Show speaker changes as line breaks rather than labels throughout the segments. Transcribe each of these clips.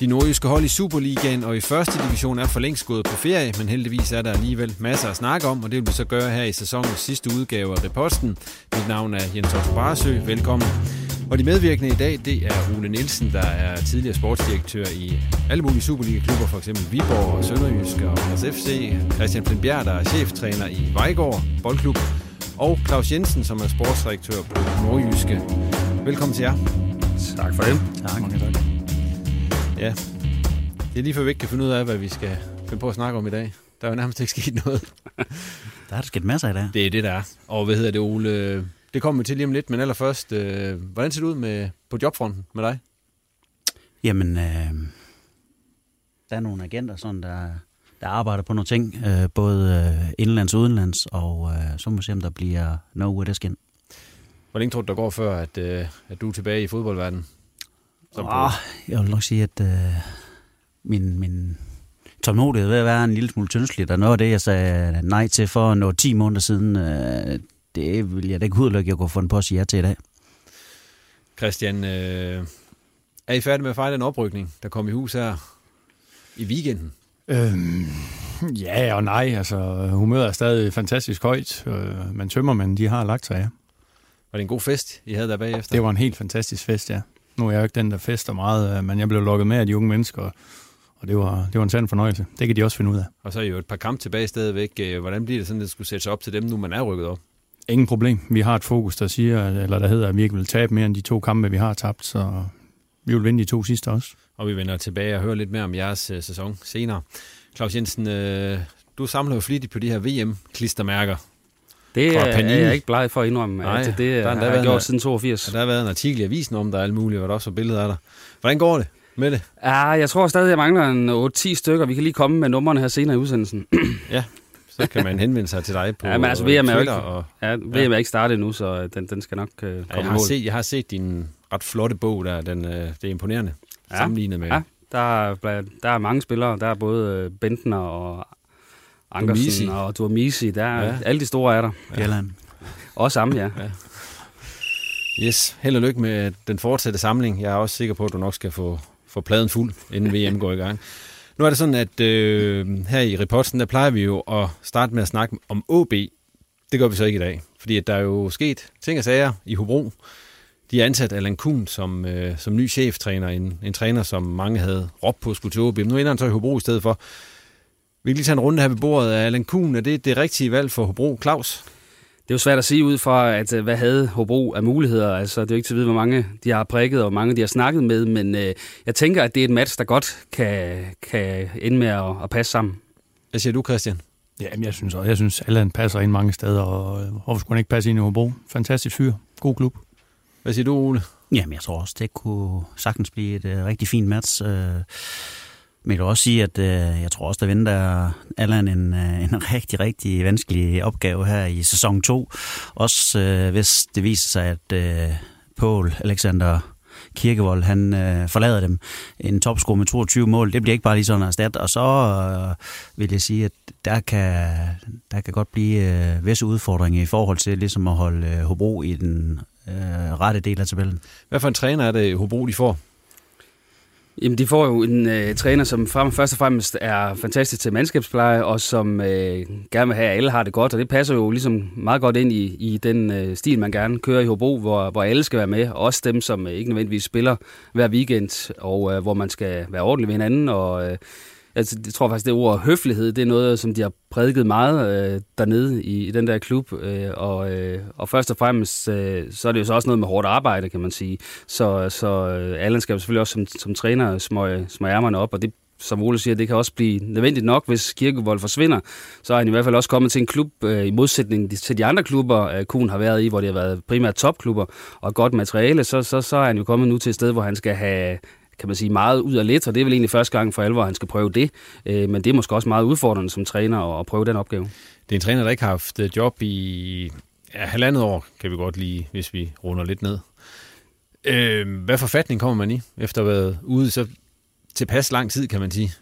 De nordjyske hold i Superligaen og i første division er for længst gået på ferie, men heldigvis er der alligevel masser at snakke om, og det vil vi så gøre her i sæsonens sidste udgave af Reposten. Mit navn er Jens Otto Barsø. Velkommen. Og de medvirkende i dag, det er Ole Nielsen, der er tidligere sportsdirektør i alle mulige Superliga-klubber, f.eks. Viborg og Sønderjysk og FC. Christian Flindbjerg, der er cheftræner i Vejgaard Boldklub. Og Claus Jensen, som er sportsdirektør på Nordjyske. Velkommen til jer.
Tak for det.
Tak.
Ja, det er lige før vi ikke kan finde ud af, hvad vi skal finde på at snakke om i dag. Der er jo nærmest ikke sket noget.
Der er der sket masser i dag.
Det er det, der er. Og hvad hedder det, Ole? Det kommer vi til lige om lidt, men allerførst, øh, hvordan ser det ud med, på jobfronten med dig?
Jamen, øh, der er nogle agenter, sådan, der, der arbejder på nogle ting, øh, både øh, indlands og udenlands, og øh, så må vi se, om der bliver no with skin.
Hvor længe tror du, der går før, at, øh, at du er tilbage i fodboldverdenen? Som på-
Oh, jeg vil nok sige, at øh, min, min tålmodighed ved at være en lille smule tyndsligt, og noget af det, jeg sagde nej til for noget 10 måneder siden, øh, det vil jeg da ikke udelukke, at jeg kunne få den på at sige ja til i dag.
Christian, øh, er I færdige med at fejre den oprykning, der kom i hus her i weekenden?
Øhm, ja og nej, altså humøret er stadig fantastisk højt, øh, men tømmermænd, de har lagt sig, ja.
Var det en god fest, I havde der bagefter?
Det var en helt fantastisk fest, ja. Nu er jeg jo ikke den, der fester meget, øh, men jeg blev lukket med af de unge mennesker, og det var, det var en sand fornøjelse. Det kan de også finde ud af.
Og så er I jo et par kampe tilbage stadigvæk. Øh, Hvordan bliver det sådan, at det skulle sætte sig op til dem, nu man er rykket op?
Ingen problem. Vi har et fokus, der siger, eller der hedder, at vi ikke vil tabe mere end de to kampe, vi har tabt, så vi vil vinde de to sidste også.
Og vi vender tilbage og hører lidt mere om jeres øh, sæson senere. Claus Jensen, du samler jo flittigt på de her VM-klistermærker.
Det
Fra
er,
Panini.
er jeg ikke bleg for at indrømme,
Nej,
at det
der er
har
endda
jeg gjort
en-
siden 82.
Og der har været en artikel i avisen om, der er alt muligt, og der også var billeder af dig. Hvordan går det med det?
Ja, jeg tror stadig, jeg mangler en 8-10 stykker. Vi kan lige komme med numrene her senere i udsendelsen.
Så kan man henvende sig til dig på
ja, men altså,
øh,
VM er ikke,
Og,
ja, VM er ikke startet endnu, så den, den skal nok uh, komme
ja, jeg, har
mål.
set, jeg har set din ret flotte bog der. Den, øh, det er imponerende
Ja,
sammenlignet med
Ja, der er, der er mange spillere. Der er både øh, Bentner og Ankersen
Dumisi.
og Duamisi. Der er,
Ja.
ja. Alle de store er der.
Bjelland.
Også ham, ja.
Yes, held og lykke med den fortsatte samling. Jeg er også sikker på, at du nok skal få, få pladen fuld, inden VM går i gang. Nu er det sådan, at øh, her i reporten, der plejer vi jo at starte med at snakke om OB. Det gør vi så ikke i dag, fordi at der er jo sket ting og sager i Hobro. De har ansat Allan Kuhn som, øh, som ny cheftræner, en, en træner, som mange havde råbt på skulle til OB. Men nu ender han så i Hobro i stedet for. Vi kan lige tage en runde her ved bordet. Er Allan Kuhn, er det det rigtige valg for Hobro? Claus?
Det er jo svært at sige ud fra, at øh, hvad havde Hobro af muligheder. Altså, det er jo ikke til at vide, hvor mange de har prikket, og hvor mange de har snakket med, men øh, jeg tænker, at det er et match, der godt kan, kan ende med at, at passe sammen.
Hvad siger du, Christian?
Ja, men jeg synes også, jeg synes, Allan passer ind mange steder, og øh, hvorfor skulle han ikke passe ind i Hobro? Fantastisk fyr. God klub.
Hvad siger du, Ole?
Jamen, jeg tror også, det kunne sagtens blive et uh, rigtig fint match. Uh, men jeg vil også sige, at øh, jeg tror også, der venter Allan en, øh, en rigtig, rigtig vanskelig opgave her i sæson 2. Også øh, hvis det viser sig, at øh, Paul Alexander Kirkevold han øh, forlader dem. En topscore med 22 mål, det bliver ikke bare lige sådan erstat. Og så øh, vil jeg sige, at der kan, der kan godt blive øh, visse udfordringer i forhold til ligesom at holde øh, Hobro i den øh, rette del af tabellen.
Hvad for en træner er det, Hobro de får?
Jamen, de får jo en øh, træner, som frem, først og fremmest er fantastisk til mandskabspleje, og som øh, gerne vil have, at alle har det godt, og det passer jo ligesom meget godt ind i, i den øh, stil, man gerne kører i Hobro, hvor, hvor alle skal være med, også dem, som øh, ikke nødvendigvis spiller hver weekend, og øh, hvor man skal være ordentlig ved hinanden, og øh, altså, jeg tror faktisk, det ord høflighed, det er noget, som de har prædiket meget øh, dernede i, i den der klub. Øh, og, øh, og først og fremmest, øh, så er det jo så også noget med hårdt arbejde, kan man sige. Så, så øh, Allan skal jo selvfølgelig også som, som træner smøge, smøge ærmerne op, og det som Ole siger, det kan også blive nødvendigt nok, hvis Kirkevold forsvinder. Så er han i hvert fald også kommet til en klub øh, i modsætning til de andre klubber, øh, Kuhn har været i, hvor det har været primært topklubber og godt materiale. Så, så, så er han jo kommet nu til et sted, hvor han skal have, kan man sige, meget ud af lidt, og det er vel egentlig første gang for alvor, han skal prøve det. Øh, men det er måske også meget udfordrende som træner at prøve den opgave.
Det er en træner, der ikke har haft øh, job i ja, halvandet år, kan vi godt lige, hvis vi runder lidt ned. Øh, hvad forfatning kommer man i, efter at have været ude så tilpas lang tid, kan man sige?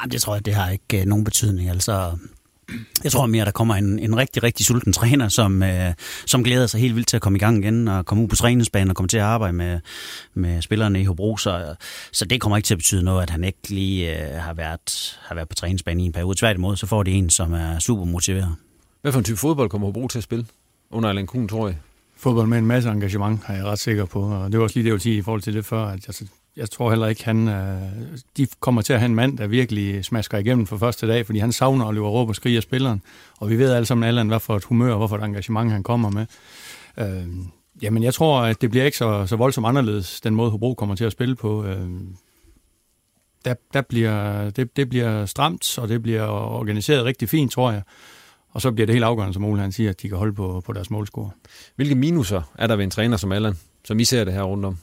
Jamen, det tror jeg, det har ikke øh, nogen betydning. Altså, jeg tror mere, der kommer en, en rigtig, rigtig sulten træner, som, øh, som glæder sig helt vildt til at komme i gang igen og komme ud på træningsbanen og komme til at arbejde med, med spillerne i Hobro. Så, så det kommer ikke til at betyde noget, at han ikke lige øh, har, været, har været på træningsbanen i en periode. Tværtimod, så får det en, som er super motiveret.
Hvad for en type fodbold kommer Hobro til at spille under Allan Kuhn, tror jeg?
Fodbold med en masse engagement, har jeg ret sikker på. Og det var også lige det, jeg ville sige i forhold til det før, at altså, jeg tror heller ikke, han, øh, de kommer til at have en mand, der virkelig smasker igennem for første dag, fordi han savner at løbe råb og skrige af spilleren. Og vi ved alle sammen, Allan, hvad for et humør og hvorfor et engagement han kommer med. Øh, jamen, jeg tror, at det bliver ikke så, så voldsomt anderledes, den måde Hobro kommer til at spille på. Øh, der, der bliver, det, det bliver stramt, og det bliver organiseret rigtig fint, tror jeg. Og så bliver det helt afgørende, som Ole han siger, at de kan holde på, på deres målscore.
Hvilke minuser er der ved en træner som Allan, som I ser det her rundt om?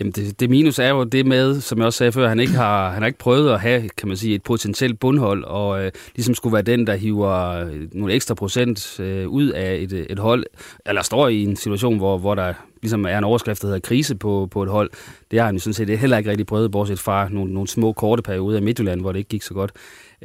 Jamen det, det minus er jo det med, som jeg også sagde før, han ikke har, han har ikke prøvet at have, kan man sige, et potentielt bundhold, og øh, ligesom skulle være den, der hiver øh, nogle ekstra procent øh, ud af et, øh, et hold, eller står i en situation, hvor, hvor der ligesom er en overskrift, der hedder krise på, på et hold. Det har han jo sådan set heller ikke rigtig prøvet, bortset fra nogle, nogle små korte perioder i Midtjylland, hvor det ikke gik så godt.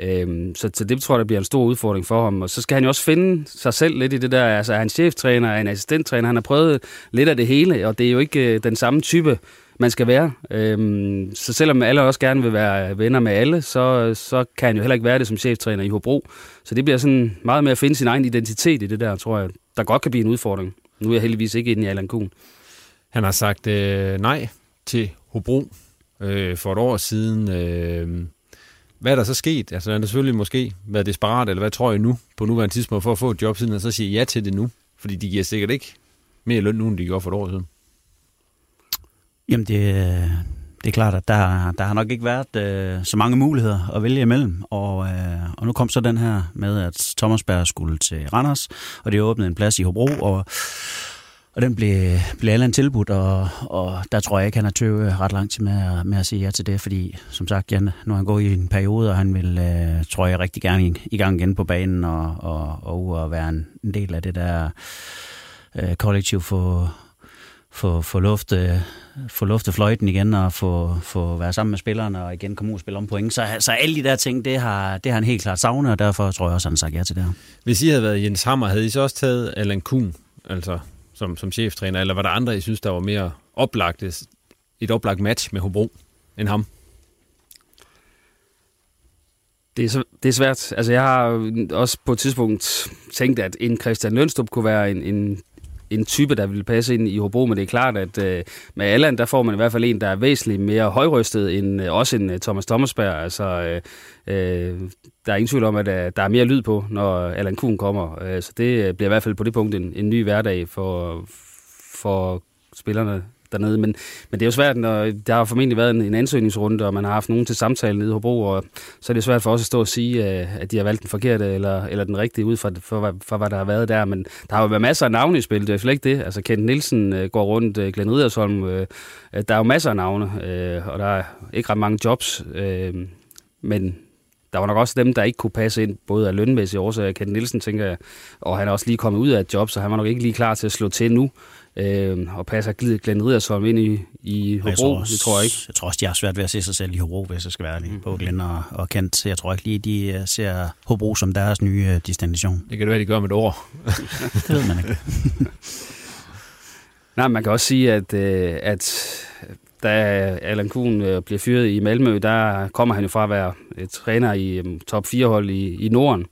Øhm, så, så det tror jeg, der bliver en stor udfordring for ham. Og så skal han jo også finde sig selv lidt i det der. Altså, er han cheftræner, er han assistenttræner? Han har prøvet lidt af det hele, og det er jo ikke øh, den samme type, man skal være. Øhm, så selvom alle også gerne vil være venner med alle, så, så kan han jo heller ikke være det som cheftræner i Hobro. Så det bliver sådan meget med at finde sin egen identitet i det der, tror jeg, der godt kan blive en udfordring. Nu er jeg heldigvis ikke inde i Allan Kuhn.
Han har sagt øh, nej til Hobro øh, for et år siden. Øh, hvad er der så sket? Altså, han har selvfølgelig måske været desperat, eller hvad tror jeg nu, på nuværende tidspunkt, for at få et job, siden han så siger ja til det nu? Fordi de giver sikkert ikke mere løn nu, end de gjorde for et år siden.
Jamen, det, det er klart, at der, der har nok ikke været øh, så mange muligheder at vælge imellem. Og, øh, og nu kom så den her med, at Thomas Berg skulle til Randers, og det åbnede en plads i Hobro, og og den blev, blev Allan tilbudt, og, og der tror jeg ikke, han har tøvet ret lang tid med, med at sige ja til det, fordi som sagt, Jan, nu er han gået i en periode, og han vil, øh, tror jeg, rigtig gerne i, i gang igen på banen, og, og, og, og være en, en del af det der øh, kollektiv for, få, få, lufte, få lufte øh, fløjten igen og få, få være sammen med spillerne og igen komme ud og spille om point. Så, så alle de der ting, det har, det har han helt klart savnet, og derfor tror jeg også, han har sagt ja til det her.
Hvis I havde været Jens Hammer, havde I så også taget Allan Kuhn, altså som, som cheftræner, eller var der andre, I synes, der var mere oplagt, et oplagt match med Hobro end ham?
Det er, så, det er svært. Altså, jeg har også på et tidspunkt tænkt, at en Christian Lønstrup kunne være en, en en type, der vil passe ind i Hobro, men det er klart, at øh, med Allan, der får man i hvert fald en, der er væsentligt mere højrystet end øh, også en øh, Thomas Thomasberg. Altså, øh, øh, der er ingen tvivl om, at øh, der er mere lyd på, når Allan Kuhn kommer. Øh, så det øh, bliver i hvert fald på det punkt en, en ny hverdag for, for spillerne dernede. Men, men det er jo svært, når der har formentlig været en, en ansøgningsrunde, og man har haft nogen til samtale nede i Hobro, og så er det svært for os at stå og sige, øh, at de har valgt den forkerte eller, eller den rigtige ud fra, for, for, for, hvad der har været der. Men der har jo været masser af navne i spil, det er slet ikke det. Altså Kent Nielsen øh, går rundt, øh, Glenn Ridersholm, der er jo masser af navne, og der er ikke ret mange jobs, men der var nok også dem, der ikke kunne passe ind, både af lønmæssige årsager, Kent Nielsen, tænker jeg, og han er også lige kommet ud af et job, så han var nok ikke lige klar til at slå til nu, øh, og passer Glenn Ridersholm ind i, i Hobro,
Jeg tror, også,
det tror jeg ikke.
Jeg tror også, de har svært ved at se sig selv i Hobro, hvis jeg skal være ærlig. Mm. Både Glenn og, og Kent. Jeg tror ikke lige, de øh, ser Hobro som deres nye øh, destination.
Det kan det være, de gør med et år.
det ved man ikke.
Nej, man kan også sige, at, øh, at da Allan Kuhn øh, bliver fyret i Malmø, der kommer han jo fra at være øh, træner i øh, top 4-hold i, i Norden.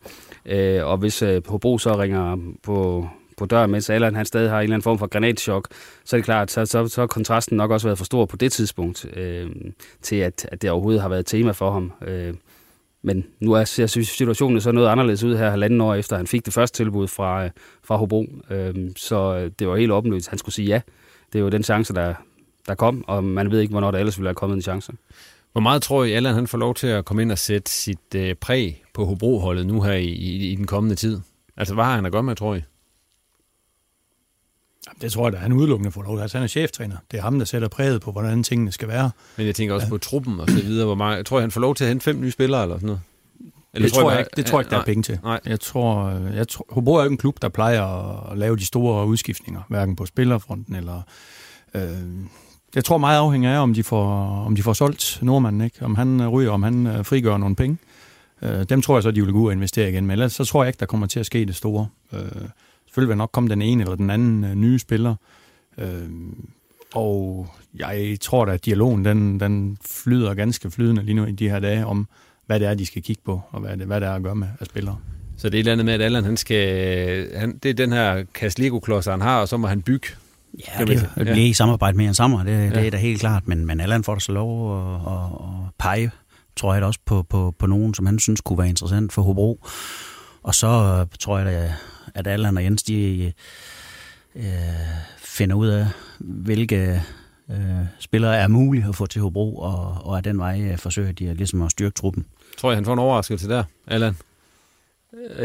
Øh, og hvis øh, Hobro så ringer på, på døren, mens Allan han stadig har en eller anden form for granatschok, så er det klart, så, så, så har kontrasten nok også været for stor på det tidspunkt, øh, til at, at det overhovedet har været tema for ham. Øh, men nu er, ser situationen så noget anderledes ud her halvanden år efter, han fik det første tilbud fra, øh, fra Hobro. Øh, så øh, det var helt åbenlyst, han skulle sige ja. Det er jo den chance, der, der kom, og man ved ikke, hvornår der ellers ville have kommet en chance.
Hvor meget tror I, Allan han får lov til at komme ind og sætte sit øh, præg på Hobro-holdet nu her i, i, i den kommende tid? Altså, hvad har han at gøre med, tror I?
Det tror jeg da, han udelukkende får lov. Altså, han er cheftræner. Det er ham, der sætter præget på, hvordan tingene skal være.
Men jeg tænker også ja. på truppen og så videre. Hvor meget, tror jeg, han får lov til at hente fem nye spillere eller sådan noget?
Eller det, tror jeg, ikke, det tror jeg ikke, der er penge til. Nej. Jeg tror, jeg tror, Hobro er jo ikke en klub, der plejer at lave de store udskiftninger, hverken på spillerfronten eller... Øh, jeg tror meget afhænger af, om de får, om de får solgt nordmanden, ikke? om han ryger, om han øh, frigør nogle penge. Øh, dem tror jeg så, de vil gå ud og investere igen, men ellers så tror jeg ikke, der kommer til at ske det store. Øh, selvfølgelig vil nok komme den ene eller den anden øh, nye spiller. Øh, og jeg tror da, at dialogen den, den flyder ganske flydende lige nu i de her dage om, hvad det er, de skal kigge på, og hvad det, hvad det er at gøre med af spillere.
Så det er et eller andet med, at Allan, han skal, han, det er den her kasse lego han har, og så må han bygge.
Ja, det, det bliver i samarbejde med en sammen, det, ja. det er da helt klart, men, men Allan får da så lov at, at, at pege, tror jeg da også, på, på, på nogen, som han synes kunne være interessant for Hobro. Og så tror jeg da, at Allan og Jens, de øh, finder ud af, hvilke øh, spillere er mulige at få til Hobro, og, og af den vej øh, forsøger de ligesom at styrke truppen.
Tror jeg, han får en overraskelse der, Allan?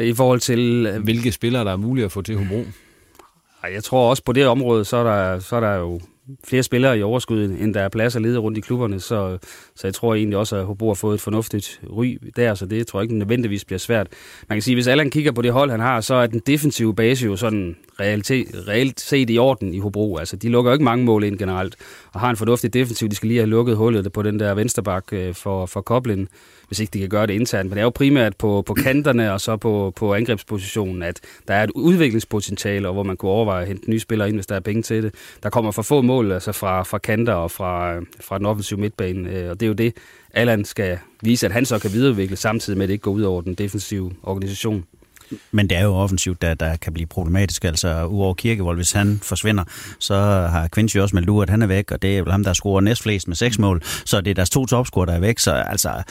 I forhold til...
Øh, hvilke spillere, der er mulige at få til Hobro?
Jeg tror også på det område, så er der, så er der jo flere spillere i overskud, end der er plads at lede rundt i klubberne, så, så jeg tror egentlig også, at Hobro har fået et fornuftigt ry der, så det tror jeg ikke nødvendigvis bliver svært. Man kan sige, hvis Allan kigger på det hold, han har, så er den defensive base jo sådan realitet, reelt set i orden i Hobro. Altså, de lukker jo ikke mange mål ind generelt, og har en fornuftig defensiv. De skal lige have lukket hullet på den der vensterbak øh, for, for Koblin hvis ikke de kan gøre det internt. Men det er jo primært på, på kanterne og så på, på angrebspositionen, at der er et udviklingspotentiale, og hvor man kunne overveje at hente nye spillere ind, hvis der er penge til det. Der kommer for få mål altså fra, fra kanter og fra, fra den offensive midtbane, øh, og det er jo det, Allan skal vise, at han så kan videreudvikle, samtidig med, at det ikke går ud over den defensive organisation.
Men det er jo offensivt, der, der kan blive problematisk. Altså, uover Kirkevold, hvis han forsvinder, så har Quincy også meldt ud, at han er væk, og det er vel ham, der scorer næstflest med seks mål. Så det er deres to topscorer, der er væk. Så altså,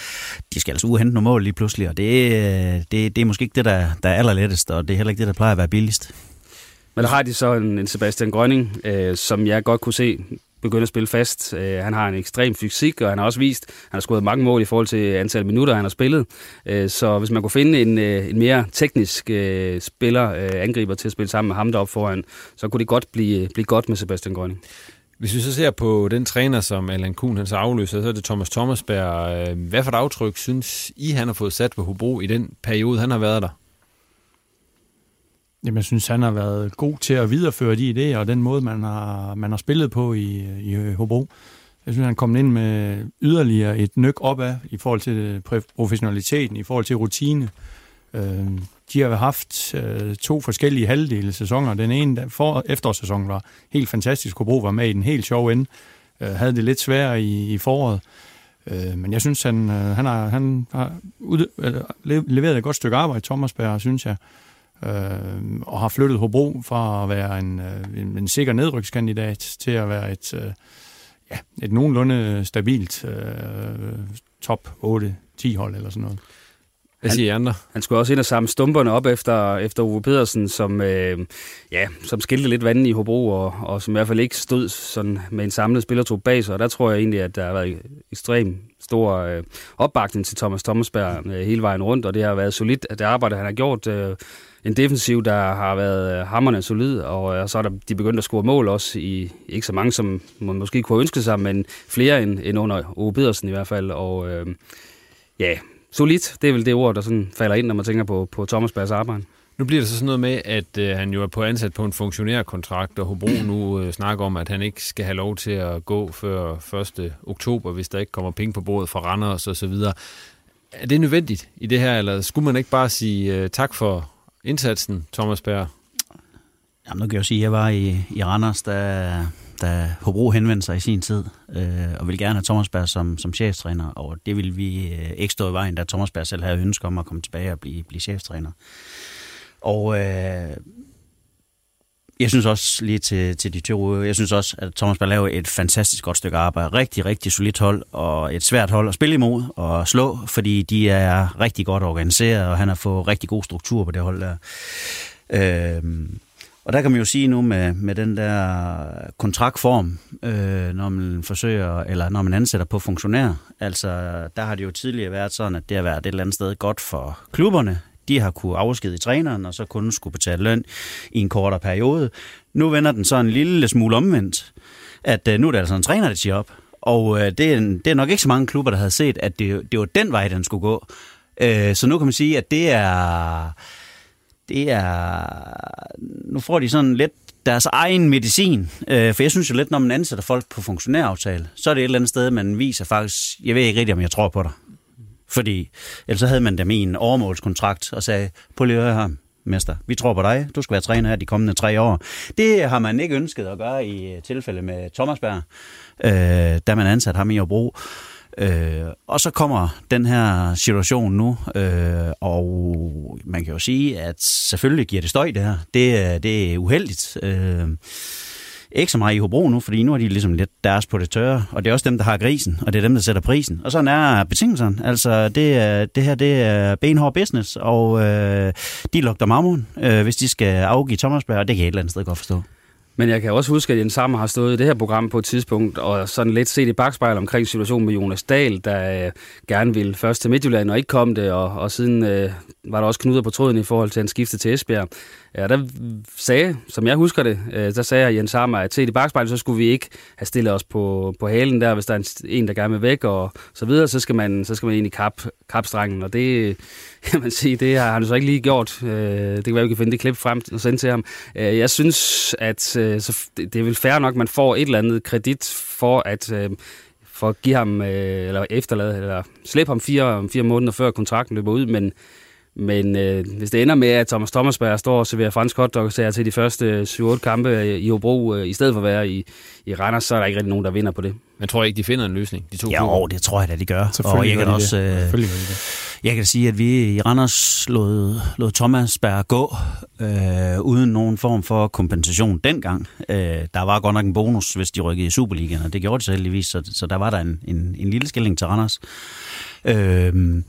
de skal altså uhente nogle mål lige pludselig, og det, øh, det, det er måske ikke det, der, der er allerlettest, og det er heller ikke det, der plejer at være billigst.
Men der har de så en, en Sebastian Grønning, øh, som jeg godt kunne se begynde at spille fast. Øh, han har en ekstrem fysik, og han har også vist, han har scoret mange mål i forhold til antal minutter, han har spillet. Øh, så hvis man kunne finde en, øh, en mere teknisk øh, spiller, øh, angriber til at spille sammen med ham deroppe foran, så kunne det godt blive, øh, blive godt med Sebastian Grønning.
Hvis vi så ser på den træner, som Allan Kuhn han så afløser, så er det Thomas Thomasberg. Øh, hvad for et aftryk synes I, han har fået sat på Hobro i den periode, han har været der?
Jamen, jeg synes, han har været god til at videreføre de idéer og den måde, man har, man har spillet på i, i Hobro. Jeg synes, han kom ind med yderligere et nøk opad i forhold til professionaliteten, i forhold til rutine. Øh, de har haft øh, to forskellige halvdele sæsoner. Den ene for efterårssæsonen var helt fantastisk. Hobro var med i den helt sjove ende. Øh, havde det lidt sværere i, i foråret. Øh, men jeg synes, han, øh, han har, han har ud, øh, leveret et godt stykke arbejde, Thomas Berg, synes jeg øh, og har flyttet Hobro fra at være en, øh, en, en sikker nedrykskandidat til at være et, øh, ja, et nogenlunde stabilt øh, top 8-10 hold eller sådan noget.
Hvad siger
han,
andre?
Han skulle også ind og samle stumperne op efter, efter Uwe Pedersen, som, øh, ja, som skilte lidt vandet i Hobro, og, og som i hvert fald ikke stod sådan med en samlet spillertrup bag sig. Og der tror jeg egentlig, at der har været ekstrem stor øh, opbakning til Thomas Thomasberg øh, hele vejen rundt, og det har været solidt, at det arbejde, han har gjort, øh, en defensiv, der har været øh, hammerne solid, og øh, så er der, de begyndt at score mål også i ikke så mange, som man måske kunne ønske sig, men flere end, end under Ove Pedersen i hvert fald. Og øh, ja, solidt, det er vel det ord, der sådan falder ind, når man tænker på, på Thomas Bærs arbejde.
Nu bliver det så sådan noget med, at øh, han jo er på ansat på en funktionærkontrakt, og Hobro nu øh, snakker om, at han ikke skal have lov til at gå før 1. oktober, hvis der ikke kommer penge på bordet fra Randers og så videre. Er det nødvendigt i det her, eller skulle man ikke bare sige øh, tak for indsatsen, Thomas Berg?
Jamen, nu kan jeg jo sige, at jeg var i, i Randers, da, da Hobro henvendte sig i sin tid, øh, og ville gerne have Thomas Berg som, som cheftræner, og det ville vi øh, ikke stå i vejen, da Thomas Berg selv havde ønsket om at komme tilbage og blive, blive cheftræner. Og øh, jeg synes også lige til, til de to, jeg synes også, at Thomas Ball laver et fantastisk godt stykke arbejde. Rigtig, rigtig solidt hold, og et svært hold at spille imod og slå, fordi de er rigtig godt organiseret, og han har fået rigtig god struktur på det hold der. Øhm, og der kan man jo sige nu med, med den der kontraktform, øh, når man forsøger, eller når man ansætter på funktionær, altså der har det jo tidligere været sådan, at det har været et eller andet sted godt for klubberne. De har kunne afskedige træneren, og så kun skulle betale løn i en kortere periode. Nu vender den så en lille smule omvendt, at øh, nu er det altså en træner, der siger op. Og øh, det, er det er nok ikke så mange klubber, der havde set, at det, det var den vej, den skulle gå. Øh, så nu kan man sige, at det er det er... Nu får de sådan lidt deres egen medicin. Øh, for jeg synes jo lidt, når man ansætter folk på funktionæraftale, så er det et eller andet sted, man viser faktisk, jeg ved ikke rigtig, om jeg tror på dig. Fordi ellers så havde man dem i en overmålskontrakt og sagde, på lige her, mester, vi tror på dig, du skal være træner her de kommende tre år. Det har man ikke ønsket at gøre i øh, tilfælde med Thomas Berg, øh, da man ansatte ham i at. Øh, og så kommer den her situation nu, øh, og man kan jo sige, at selvfølgelig giver det støj det her. Det, øh, det er uheldigt. Øh, ikke så meget i Hobro nu, fordi nu er de ligesom lidt deres på det tørre, og det er også dem, der har grisen, og det er dem, der sætter prisen. Og sådan er betingelserne. Altså, det, det her, det er benhård business, og øh, de lugter mammon, øh, hvis de skal afgive Thomasberg, og det kan jeg et eller andet sted godt forstå.
Men jeg kan også huske, at Jens Sammer har stået i det her program på et tidspunkt, og sådan lidt set i bagspejl omkring situationen med Jonas Dahl, der øh, gerne ville først til Midtjylland og ikke kom det, og, og siden øh, var der også knuder på tråden i forhold til, at han skiftede til Esbjerg. Ja, der sagde, som jeg husker det, øh, der sagde Jens Hammer, at set i bagspejlet, så skulle vi ikke have stillet os på, på halen der, hvis der er en, der gerne vil væk, og så videre, så skal man, så skal man ind i kap, kapstrengen, og det kan man sige, det har han så ikke lige gjort. Øh, det kan være, vi kan finde det klip frem og sende til ham. Øh, jeg synes, at øh, så det er vel fair nok, at man får et eller andet kredit for at øh, for at give ham, øh, eller efterlade, eller slippe ham fire, fire måneder før kontrakten løber ud, men men øh, hvis det ender med, at Thomas Thomasberg står og serverer fransk hotdog til de første 7-8 kampe i Hobro, øh, i stedet for at være i, i Randers, så er der ikke rigtig nogen, der vinder på det.
Men tror ikke, de finder en løsning, de to
Ja, åh, det tror jeg da, de gør. Og jeg kan også, øh, jeg kan sige, at vi i Randers lod, lod Thomasberg gå øh, uden nogen form for kompensation dengang. Øh, der var godt nok en bonus, hvis de rykkede i Superligaen, og det gjorde de så heldigvis, så, så der var der en, en, en lille skilling til Randers. Øh,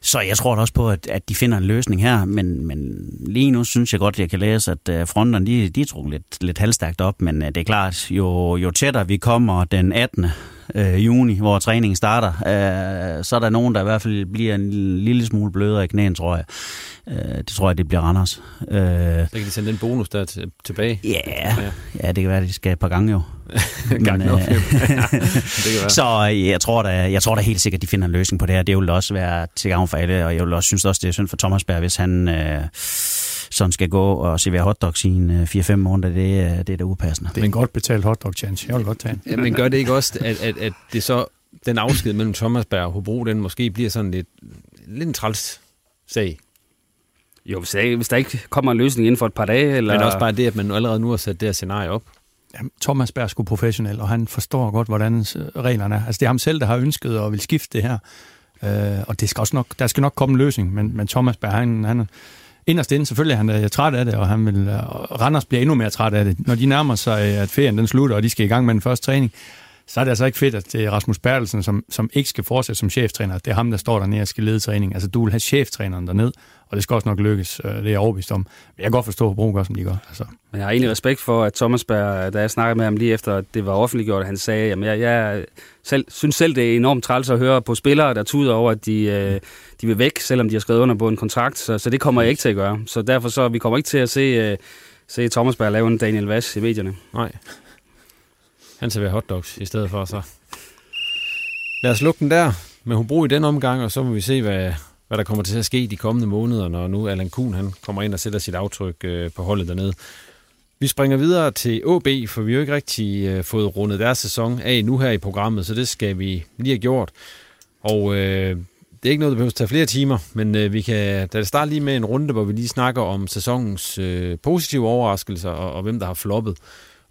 så jeg tror også på, at, at de finder en løsning her, men, men lige nu synes jeg godt, at jeg kan læse, at øh, fronterne de, de er lidt, lidt halvstærkt op, men øh, det er klart, jo, jo tættere vi kommer den 18. Uh, juni, hvor træningen starter, uh, så er der nogen, der i hvert fald bliver en lille smule blødere i knæen, tror jeg. Uh, det tror jeg, det bliver Randers.
Uh, så kan de sende den bonus der til, tilbage?
Yeah. Ja, ja, det kan være, at de skal et par gange jo.
Gang nok.
øh, så jeg tror, da, jeg tror da helt sikkert, at de finder en løsning på det her. Det vil også være til gavn for alle, og jeg vil også synes også, det er synd for Thomas Berg, hvis han øh, sådan skal gå og servere hotdogs i en øh, 4-5 måneder. Det, det er da upassende.
Det er en godt betalt hotdog chance. Jeg vil godt tage en.
Ja, men gør det ikke også, at, at, at det så den afsked mellem Thomas Berg og Hobro, den måske bliver sådan lidt, lidt en træls sag?
Jo, hvis der, hvis der ikke kommer en løsning inden for et par dage. Eller...
Men også bare det, at man allerede nu har sat det her scenarie op.
Jamen, Thomas Berg er sgu professionel, og han forstår godt, hvordan reglerne er. Altså, det er ham selv, der har ønsket og vil skifte det her. Øh, og det skal også nok, der skal nok komme en løsning, men, men Thomas Berg, han, han inderst inde, selvfølgelig er han er træt af det, og han vil, og Randers bliver endnu mere træt af det. Når de nærmer sig, øh, at ferien den slutter, og de skal i gang med den første træning, så er det altså ikke fedt, at det er Rasmus Bertelsen, som, som ikke skal fortsætte som cheftræner. Det er ham, der står dernede og skal lede træning. Altså, du vil have cheftræneren derned, og det skal også nok lykkes. Øh, det er jeg overbevist om. Men jeg kan godt forstå, at Bro gør, som de gør. Altså.
Men jeg har egentlig respekt for, at Thomas Berg, da jeg snakkede med ham lige efter, at det var offentliggjort, at han sagde, at jeg, jeg selv, synes selv, det er enormt træls at høre på spillere, der tuder over, at de, øh, de vil væk, selvom de har skrevet under på en kontrakt. Så, så det kommer jeg ikke til at gøre. Så derfor så, vi kommer ikke til at se, øh, se Thomas Berg lave en Daniel Vass i medierne.
Nej. Han serverer hotdogs i stedet for, så. Lad os lukke den der. med Hobro i den omgang, og så må vi se, hvad, hvad der kommer til at ske de kommende måneder, når nu Allan Kuhn han kommer ind og sætter sit aftryk øh, på holdet dernede. Vi springer videre til AB, for vi har jo ikke rigtig øh, fået rundet deres sæson af nu her i programmet, så det skal vi lige have gjort. Og øh, det er ikke noget, der behøver at tage flere timer, men øh, vi kan da starte lige med en runde, hvor vi lige snakker om sæsonens øh, positive overraskelser og, og hvem der har floppet.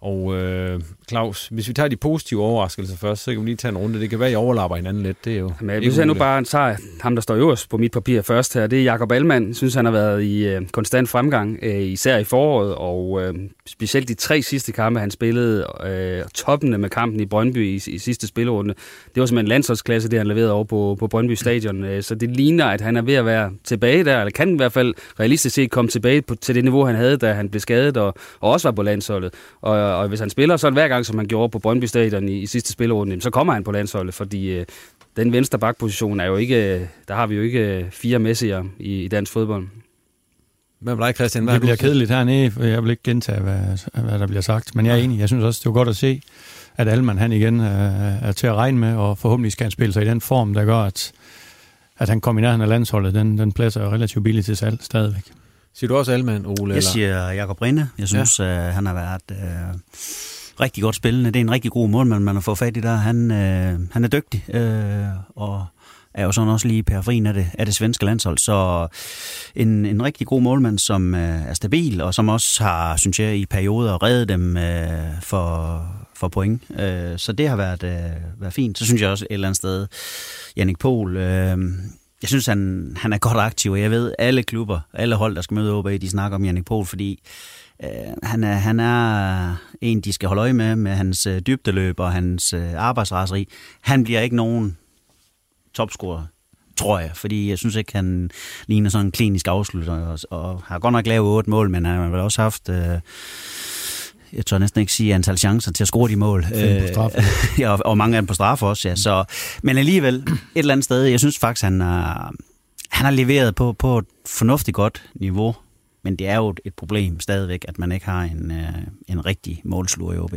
Og øh, Claus, hvis vi tager de positive overraskelser først, så kan vi lige tage en runde. Det kan være, at I overlapper hinanden lidt. Det er jo
Men hvis jeg nu bare tager ham, der står øverst på mit papir først her, det er Jakob Allmann. Jeg synes, han har været i øh, konstant fremgang, øh, især i foråret, og øh, specielt de tre sidste kampe, han spillede, øh, toppende med kampen i Brøndby i, i sidste spillerunde. Det var simpelthen landsholdsklasse, det han leverede over på, på Brøndby Stadion. Øh, så det ligner, at han er ved at være tilbage der, eller kan i hvert fald realistisk set komme tilbage på, til det niveau, han havde, da han blev skadet og, og også var på landsholdet. Og, og hvis han spiller sådan hver gang, som han gjorde på Brøndby Stadion i, i sidste spillerunde, så kommer han på landsholdet, fordi øh, den venstre bakposition er jo ikke, der har vi jo ikke øh, fire messier i, i dansk fodbold.
Hvad med dig, Christian? Hvad
det bliver kedeligt hernede, for jeg vil ikke gentage, hvad, hvad der bliver sagt. Men jeg er enig. Jeg synes også, det var godt at se, at Alman han igen øh, er til at regne med, og forhåbentlig skal han spille sig i den form, der gør, at, at han kommer i nærheden af landsholdet. Den, den plads er relativt billig til salg stadigvæk.
Siger du også Alman, Ole?
Jeg siger Jakob Rinde. Jeg synes, ja. øh, han har været øh, rigtig godt spillende. Det er en rigtig god målmand, man har fået fat i der. Han, øh, han er dygtig, øh, og er jo sådan også lige periferien af det, af det svenske landshold. Så en, en rigtig god målmand, som øh, er stabil, og som også har, synes jeg, i perioder reddet dem øh, for, for point. Øh, så det har været, øh, været fint. Så synes jeg også et eller andet sted, Jannik Pohl, øh, jeg synes, han, han er godt aktiv, og jeg ved, alle klubber, alle hold, der skal møde OB, de snakker om Jannik Pohl, fordi øh, han, er, han er en, de skal holde øje med, med hans øh, dybdeløb og hans øh, arbejdsraseri. Han bliver ikke nogen topscorer, tror jeg, fordi jeg synes ikke, han ligner sådan en klinisk afslutter, og, og har godt nok lavet otte mål, men han har vel også haft... Øh, jeg tør næsten ikke sige antal chancer til at score de mål.
Øh,
ja, og, og mange af dem på straffe også, ja. Så, men alligevel, et eller andet sted, jeg synes faktisk, han har, han har leveret på, på et fornuftigt godt niveau. Men det er jo et problem stadigvæk, at man ikke har en, øh, en rigtig målsluger i OB.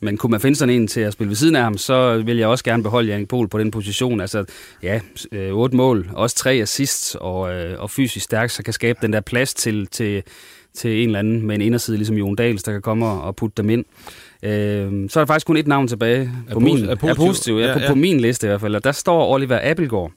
Men kunne man finde sådan en til at spille ved siden af ham, så vil jeg også gerne beholde Jannik Pohl på den position. Altså, ja, otte mål, også tre assists, og, og fysisk stærk, så kan skabe den der plads til, til, til en eller anden med en inderside, ligesom Jon Dahls, der kan komme og putte dem ind. Øh, så er der faktisk kun et navn tilbage på,
er
min,
er positiv,
er positiv ja,
ja,
på,
ja.
på min liste i hvert fald, og der står Oliver Abelgaard.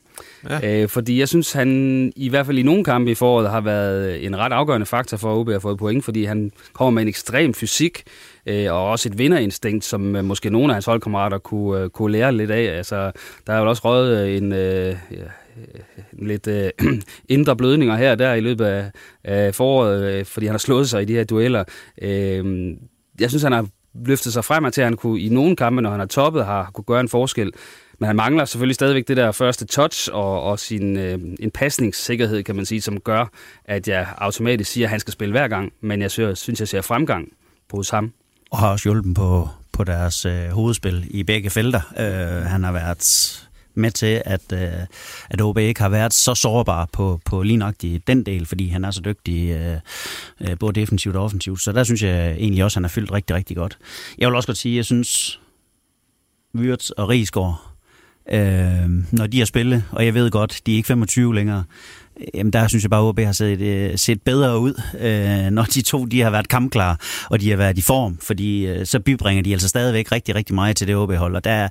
Ja. Øh, fordi jeg synes, han i hvert fald i nogle kampe i foråret har været en ret afgørende faktor for, at OB har fået point, fordi han kommer med en ekstrem fysik, øh, og også et vinderinstinkt, som øh, måske nogle af hans holdkammerater kunne, øh, kunne lære lidt af. Altså, der er jo også røget øh, en... Øh, øh ja, lidt øh, indre blødninger her og der i løbet af, af foråret, øh, fordi han har slået sig i de her dueller. Øh, jeg synes, han har løftet sig frem til, at han kunne i nogle kampe, når han har toppet, har kunne gøre en forskel. Men han mangler selvfølgelig stadigvæk det der første touch og, og sin, øh, en pasningssikkerhed, kan man sige, som gør, at jeg automatisk siger, at han skal spille hver gang. Men jeg synes, jeg ser fremgang på hos ham.
Og har også hjulpet på, på deres øh, hovedspil i begge felter. Øh, han har været med til, at, øh, at OB ikke har været så sårbar på, på lige nøjagtigt den del, fordi han er så dygtig øh, øh, både defensivt og offensivt. Så der synes jeg egentlig også, at han har fyldt rigtig, rigtig godt. Jeg vil også godt sige, at jeg synes, Wirtz og Rigsgaard, øh, når de har spillet, og jeg ved godt, de er ikke 25 længere, Jamen der synes jeg bare, at OB har set, øh, set bedre ud, øh, når de to de har været kampklare, og de har været i form, fordi øh, så bibringer de altså stadigvæk rigtig, rigtig meget til det OB-hold, og der,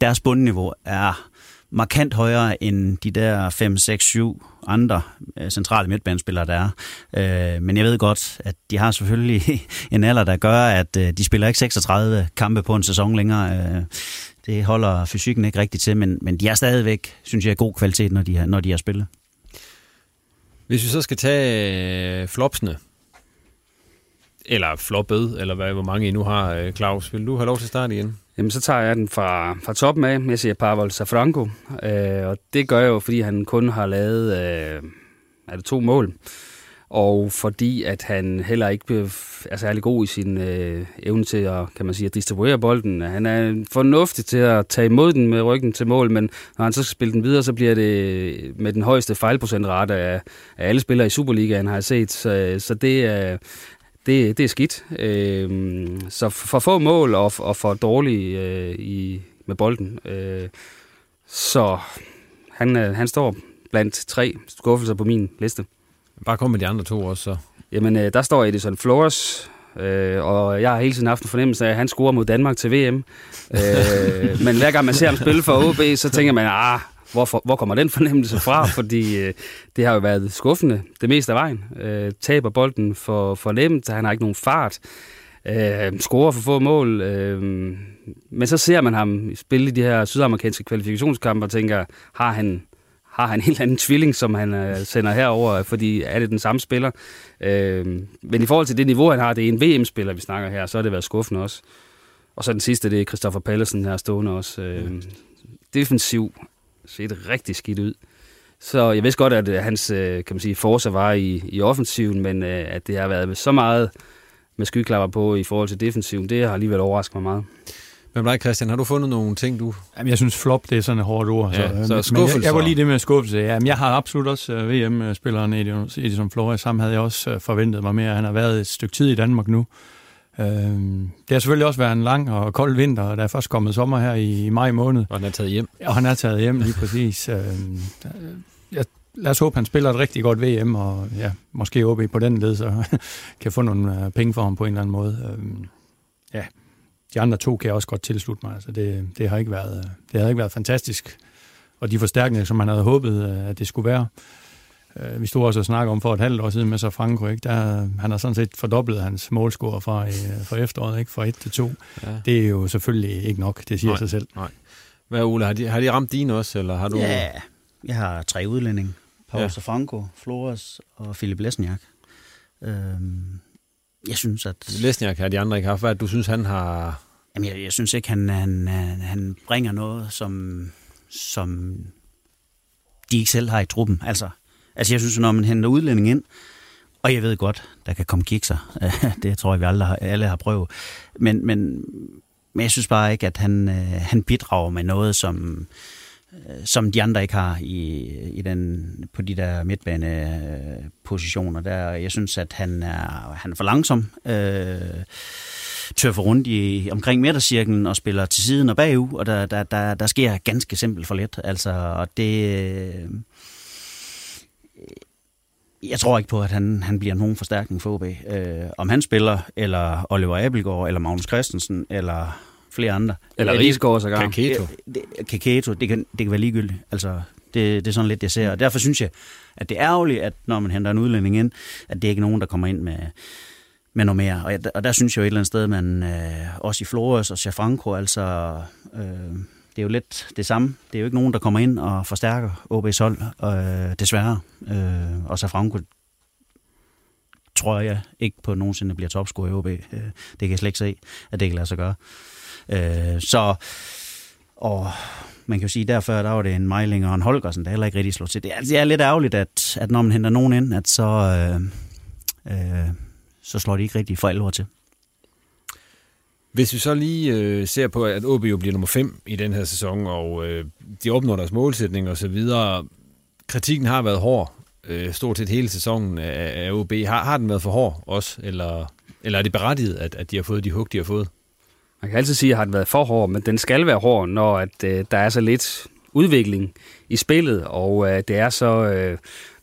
deres bundniveau er markant højere end de der 5, 6, 7 andre øh, centrale midtbanespillere, der er. Øh, men jeg ved godt, at de har selvfølgelig en alder, der gør, at øh, de spiller ikke 36 kampe på en sæson længere. Øh, det holder fysikken ikke rigtigt til, men, men de er stadigvæk, synes jeg, god kvalitet, når de har, når de har spillet.
Hvis vi så skal tage øh, flopsene, eller floppet, eller hvad, hvor mange I nu har, øh, Claus, vil du have lov til at starte igen?
Jamen, så tager jeg den fra, fra toppen af. Jeg siger Pavel Safranco, øh, og det gør jeg jo, fordi han kun har lavet øh, er det to mål. Og fordi at han heller ikke er særlig god i sin øh, evne til at, kan man sige, at distribuere bolden. Han er fornuftig til at tage imod den med ryggen til mål, men når han så skal spille den videre, så bliver det øh, med den højeste fejlprocentrate af, af alle spillere i Superligaen, har jeg set. Så, øh, så det er, det, det er skidt. Øh, så for få mål og, og for dårligt øh, i, med bolden. Øh, Så han, øh, han står blandt tre skuffelser på min liste.
Bare kom med de andre to også, så.
Jamen, øh, der står Edison Flores, øh, og jeg har hele tiden haft en fornemmelse af, at han scorer mod Danmark til VM. øh, men hver gang man ser ham spille for OB, så tænker man, ah, hvor, hvor kommer den fornemmelse fra? Fordi øh, det har jo været skuffende det meste af vejen. Øh, taber bolden for, for nemt, han har ikke nogen fart. Øh, scorer for få mål. Øh, men så ser man ham spille i de her sydamerikanske kvalifikationskampe og tænker, har han har han en helt anden tvilling, som han øh, sender herover, fordi er det den samme spiller. Øh, men i forhold til det niveau, han har, det er en VM-spiller, vi snakker her, så har det været skuffende også. Og så den sidste, det er Christoffer Pallesen her stående også. Øh, defensiv set rigtig skidt ud. Så jeg vidste godt, at øh, hans øh, kan man sige, force var i, i offensiven, men øh, at det har været så meget med skyklapper på i forhold til defensiven, det har alligevel overrasket mig meget.
Men dig, Christian, har du fundet nogle ting, du...
Jamen, jeg synes flop, det er sådan et hårdt ord.
Ja, så,
så jeg, jeg var lige det med skuffelse. Jamen, jeg har absolut også VM-spilleren Edison Flores. Sammen havde jeg også forventet mig mere. Han har været et stykke tid i Danmark nu. Uh, det har selvfølgelig også været en lang og kold vinter, og der er først kommet sommer her i, i maj måned.
Og han er taget hjem.
Og han er taget hjem, lige præcis. Uh, jeg, lad os håbe, han spiller et rigtig godt VM, og ja, måske OB på den led, så kan få nogle uh, penge for ham på en eller anden måde. Uh, ja, de andre to kan jeg også godt tilslutte mig. Altså det, det, har ikke været, det har ikke været fantastisk. Og de forstærkninger, som man havde håbet, at det skulle være. Øh, vi stod også og snakkede om for et halvt år siden med så Franco, ikke? Der, han har sådan set fordoblet hans målscore fra, øh, fra efteråret, ikke? fra 1 til 2. Ja. Det er jo selvfølgelig ikke nok, det siger
nej,
sig selv.
Nej. Hvad, Ole, har de, har de ramt dine også, eller har du...
Ja, jeg har tre udlændinge. Paul ja. Franco, Flores og Philip Lesniak. Øhm, jeg synes, at...
Lesniak har de andre ikke haft. Hvad du synes, han har...
Jamen, jeg, jeg synes ikke, han, han, han bringer noget, som, som de ikke selv har i truppen. Altså, altså jeg synes, når man henter udlænding ind, og jeg ved godt, der kan komme kikser. det tror jeg, vi alle har, alle har prøvet. Men, men, men jeg synes bare ikke, at han, øh, han bidrager med noget, som, øh, som de andre ikke har i, i den, på de der midtbanepositioner. Der, jeg synes, at han er, han er for langsom. Øh, tørfer rundt i, omkring midtercirklen og spiller til siden og bagud, og der, der, der, der sker ganske simpelt for let. Altså, og det... Øh, jeg tror ikke på, at han, han bliver nogen forstærkning for OB. Øh, om han spiller, eller Oliver Abelgaard, eller Magnus Christensen, eller flere andre.
Eller Rigsgaard sågar.
Kaketo.
Kaketo, det kan, det kan være ligegyldigt. Altså, det, det er sådan lidt, jeg ser. Og derfor synes jeg, at det er ærgerligt, at når man henter en udlænding ind, at det ikke er nogen, der kommer ind med, med noget mere. Og, og der synes jeg jo et eller andet sted, man øh, også i Flores og Chafranco, altså... Øh, det er jo lidt det samme. Det er jo ikke nogen, der kommer ind og forstærker OB's hold, øh, desværre. Øh, og Safranco tror jeg ikke på nogensinde bliver topscorer i OB. Øh, det kan jeg slet ikke se, at det kan lade sig gøre. Øh, så, og man kan jo sige, derfor der var det en Meiling og en Holgersen, der heller ikke rigtig slog til. Det er, det er lidt ærgerligt, at, at når man henter nogen ind, at så, øh, øh, så slår de ikke rigtig for alvor til.
Hvis vi så lige øh, ser på, at OB jo bliver nummer 5 i den her sæson, og øh, de opnår deres målsætning og så videre. Kritikken har været hård, øh, stort set hele sæsonen af, af OB. Har, har den været for hård også, eller, eller er det berettiget, at, at de har fået de hug, de har fået?
Man kan altid sige, at den været for hård, men den skal være hård, når at, øh, der er så lidt udvikling i spillet, og øh, det er så øh,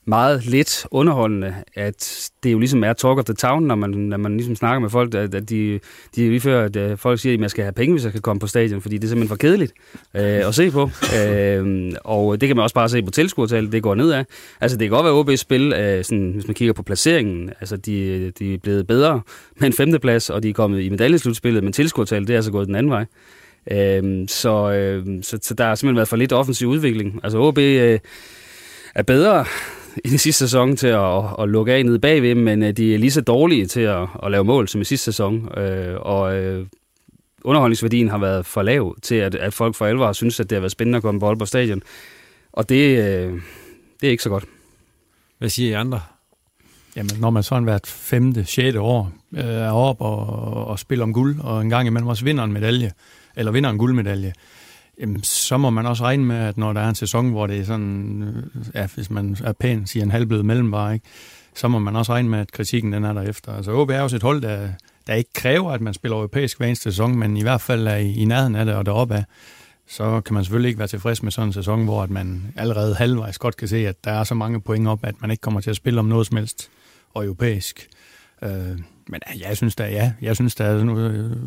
meget lidt underholdende, at det jo ligesom er talk of the town, når man, når man ligesom snakker med folk, at, at de, de lige før, at øh, folk siger, at man skal have penge, hvis jeg skal komme på stadion, fordi det er simpelthen for kedeligt øh, at se på. øh, og det kan man også bare se på tilskuertallet, det går nedad. Altså det kan godt være OB's spil, øh, sådan, hvis man kigger på placeringen, altså de, de er blevet bedre med en femteplads, og de er kommet i medaljeslutspillet, men tilskuertallet det er altså gået den anden vej. Øh, så, øh, så, så der har simpelthen været for lidt offensiv udvikling. Altså OB øh, er bedre i den sidste sæson til at, at lukke af nede bagved, men øh, de er lige så dårlige til at, at lave mål som i sidste sæson. Øh, og øh, underholdningsværdien har været for lav til, at, at folk for alvor har synes, at det har været spændende at komme på Aalborg Stadion. Og det, øh, det er ikke så godt.
Hvad siger I andre?
Jamen, når man sådan hvert femte, sjette år øh, er op og, og spiller om guld, og en gang imellem også vinder en medalje, eller vinder en guldmedalje, jamen, så må man også regne med, at når der er en sæson, hvor det er sådan, ja, øh, hvis man er pæn, siger en halvblød mellemvare, ikke? så må man også regne med, at kritikken den er der efter. Altså OB er også et hold, der, der ikke kræver, at man spiller europæisk hver eneste sæson, men i hvert fald er i, i nærheden af det og deroppe af. så kan man selvfølgelig ikke være tilfreds med sådan en sæson, hvor at man allerede halvvejs godt kan se, at der er så mange point op, at man ikke kommer til at spille om noget som helst og europæisk. Øh, men jeg synes da, ja, jeg synes da,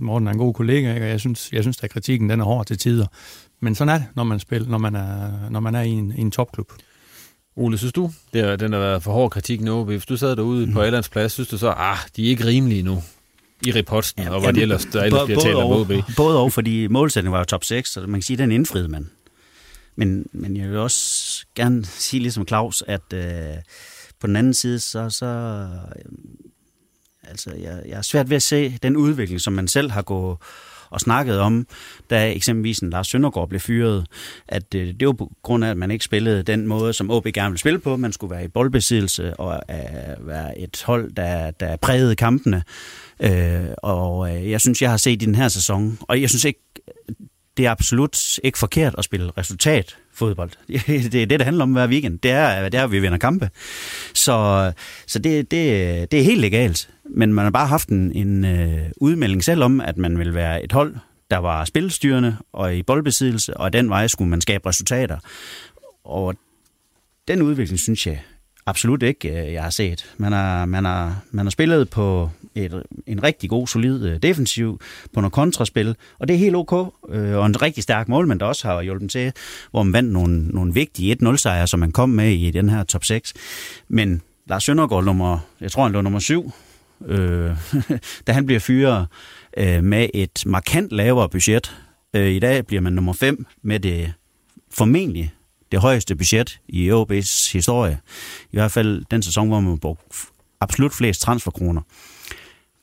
Morten er en god kollega, ikke? og jeg synes, jeg synes da, at kritikken den er hård til tider. Men sådan er det, når man, spiller, når man er, når man er i, en, i en topklub.
Ole, synes du, det er, den har været for hård kritik nu? Hvis du sad derude mm. på Allands plads, synes du så, ah, de er ikke rimelige nu i reposten, ja, og hvor de ellers, der ellers bliver talt om OB?
Både og, fordi målsætningen var jo top 6, så man kan sige, at den indfriede man. Men, men jeg vil også gerne sige, ligesom Claus, at øh, på den anden side, så, så øh, altså, jeg, jeg er svært ved at se den udvikling, som man selv har gået og snakket om, da eksempelvis en Lars Søndergaard blev fyret, at øh, det var på grund af, at man ikke spillede den måde, som OB gerne ville spille på. Man skulle være i boldbesiddelse og øh, være et hold, der, der prægede kampene. Øh, og øh, jeg synes, jeg har set i den her sæson, og jeg synes ikke, det er absolut ikke forkert at spille resultat fodbold. Det er det, det handler om hver weekend. Det er, det er at vi vinder kampe. Så, så det, det, det er helt legalt. Men man har bare haft en, en øh, udmelding selv om, at man vil være et hold, der var spilstyrende og i boldbesiddelse, og den vej skulle man skabe resultater. Og den udvikling, synes jeg absolut ikke, øh, jeg har set. Man har, man har, man har spillet på et, en rigtig god, solid øh, defensiv, på noget kontraspil, og det er helt ok, øh, og en rigtig stærk målmand, der også har hjulpet til, hvor man vandt nogle, nogle vigtige 1-0-sejre, som man kom med i den her top 6. Men Lars Søndergaard, nummer, jeg tror han lå nummer 7, øh, da han bliver fyret øh, med et markant lavere budget. Øh, I dag bliver man nummer 5 med det formentlig det højeste budget i OB's historie. I hvert fald den sæson, hvor man brugte absolut flest transferkroner.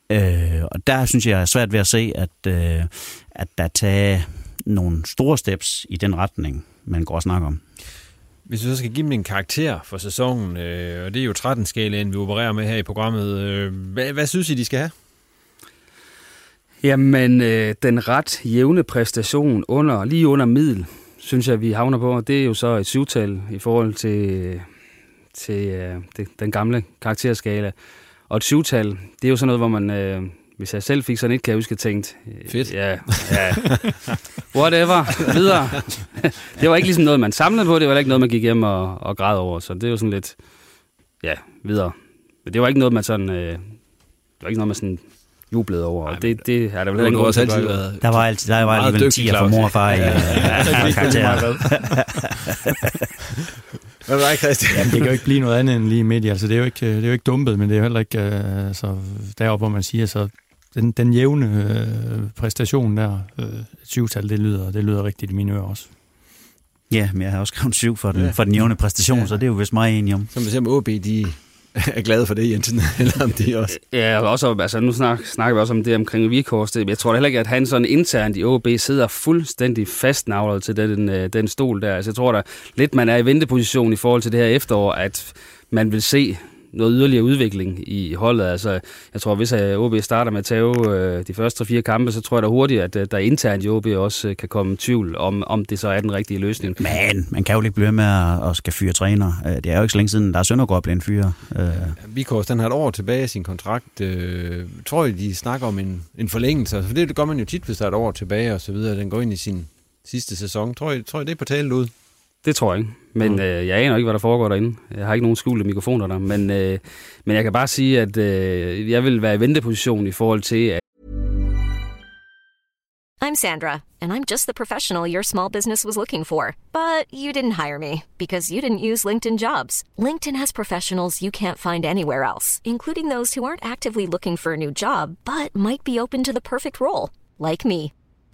Øh, og der synes jeg er svært ved at se, at, øh, at der tager nogle store steps i den retning, man går og snakker om.
Hvis vi så skal give dem en karakter for sæsonen, øh, og det er jo 13-skalaen, vi opererer med her i programmet, øh, hvad, hvad synes I, de skal have?
Jamen, øh, den ret jævne præstation under, lige under middel, synes jeg, vi havner på. Det er jo så et syvtal i forhold til, til øh, det, den gamle karakterskala. Og et syvtal, det er jo sådan noget, hvor man... Øh, hvis jeg selv fik sådan et, kan jeg huske, tænkt...
Øh, Fedt.
Ja, ja. Whatever. Videre. det var ikke ligesom noget, man samlede på. Det var ikke noget, man gik hjem og, og græd over. Så det er jo sådan lidt... Ja, videre. Men det var ikke noget, man sådan... Øh, det var ikke noget, man sådan jublede over. Ej, det, det er der vel ikke
også altid været Der var altid der var alligevel 10 for mor og far i karakterer.
Hvad var det, Christian? Jamen, det kan jo ikke blive noget andet end lige midt i. Altså, det, er jo ikke, det er jo ikke dumpet, men det er jo heller ikke uh, altså, deroppe, hvor man siger, så den, den jævne uh, præstation der, uh, syvtal, det lyder, det lyder rigtigt i mine ører også.
Ja, men jeg har også skrevet syv for den, ja. for den jævne præstation, ja. så det er jo vist meget enig om.
Som vi ser med OB, de er glade for det, Jensen, eller om de også.
Ja, og også, altså nu snak, snakker vi også om det omkring Vikors. Jeg tror heller ikke, at han sådan internt i OB sidder fuldstændig fastnavlet til den, øh, den stol der. Altså, jeg tror da lidt, man er i venteposition i forhold til det her efterår, at man vil se noget yderligere udvikling i holdet. Altså, jeg tror, hvis OB starter med at tage øh, de første fire kampe, så tror jeg da hurtigt, at øh, der internt i OB også øh, kan komme tvivl om, om det så er den rigtige løsning.
Men man kan jo ikke blive med at, at skal fyre træner. Det er jo ikke så længe siden, der er Søndergaard blevet en fyre.
Vikors, den har et år tilbage i sin kontrakt. Øh, tror jeg, de snakker om en, en forlængelse? For det, det gør man jo tit, hvis der er et år tilbage og så videre. Den går ind i sin sidste sæson. Tror jeg, tror jeg det er på tale ud?
Det tror jeg ikke. Men mm. øh, jeg aner ikke, hvad der foregår derinde. Jeg har ikke nogen skjulte mikrofoner der. Men, øh, men jeg kan bare sige, at øh, jeg vil være i venteposition i forhold til... At
I'm Sandra, and I'm just the professional your small business was looking for. But you didn't hire me because you didn't use LinkedIn jobs. LinkedIn has professionals you can't find anywhere else, including those who aren't actively looking for a new job, but might be open to the perfect role, like me.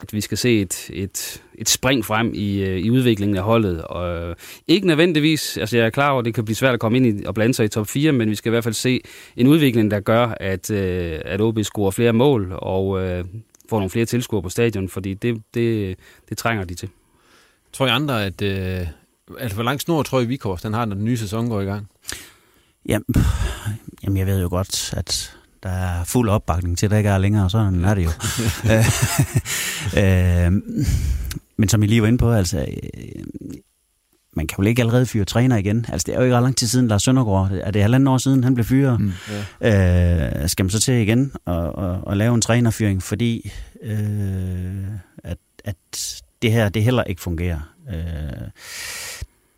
At vi skal se et, et, et spring frem i, øh, i udviklingen af holdet. Og, øh, ikke nødvendigvis, altså jeg er klar over, at det kan blive svært at komme ind i, og blande sig i top 4, men vi skal i hvert fald se en udvikling, der gør, at, øh, at OB scorer flere mål og øh, får nogle flere tilskuere på stadion, fordi det, det, det trænger de til.
Tror I andre, at, øh, at hvor lang snor tror I Vikors, den har, når den nye sæson går i gang?
Jamen, jamen jeg ved jo godt, at der er fuld opbakning til, der ikke er længere, sådan er det jo. øh, men som I lige var inde på, altså, øh, man kan jo ikke allerede fyre træner igen. Altså, det er jo ikke ret lang tid siden, Lars Søndergaard, er det halvanden år siden, han blev fyret. Mm, yeah. øh, skal man så til igen og, og, og lave en trænerfyring, fordi øh, at, at det her, det heller ikke fungerer. Øh,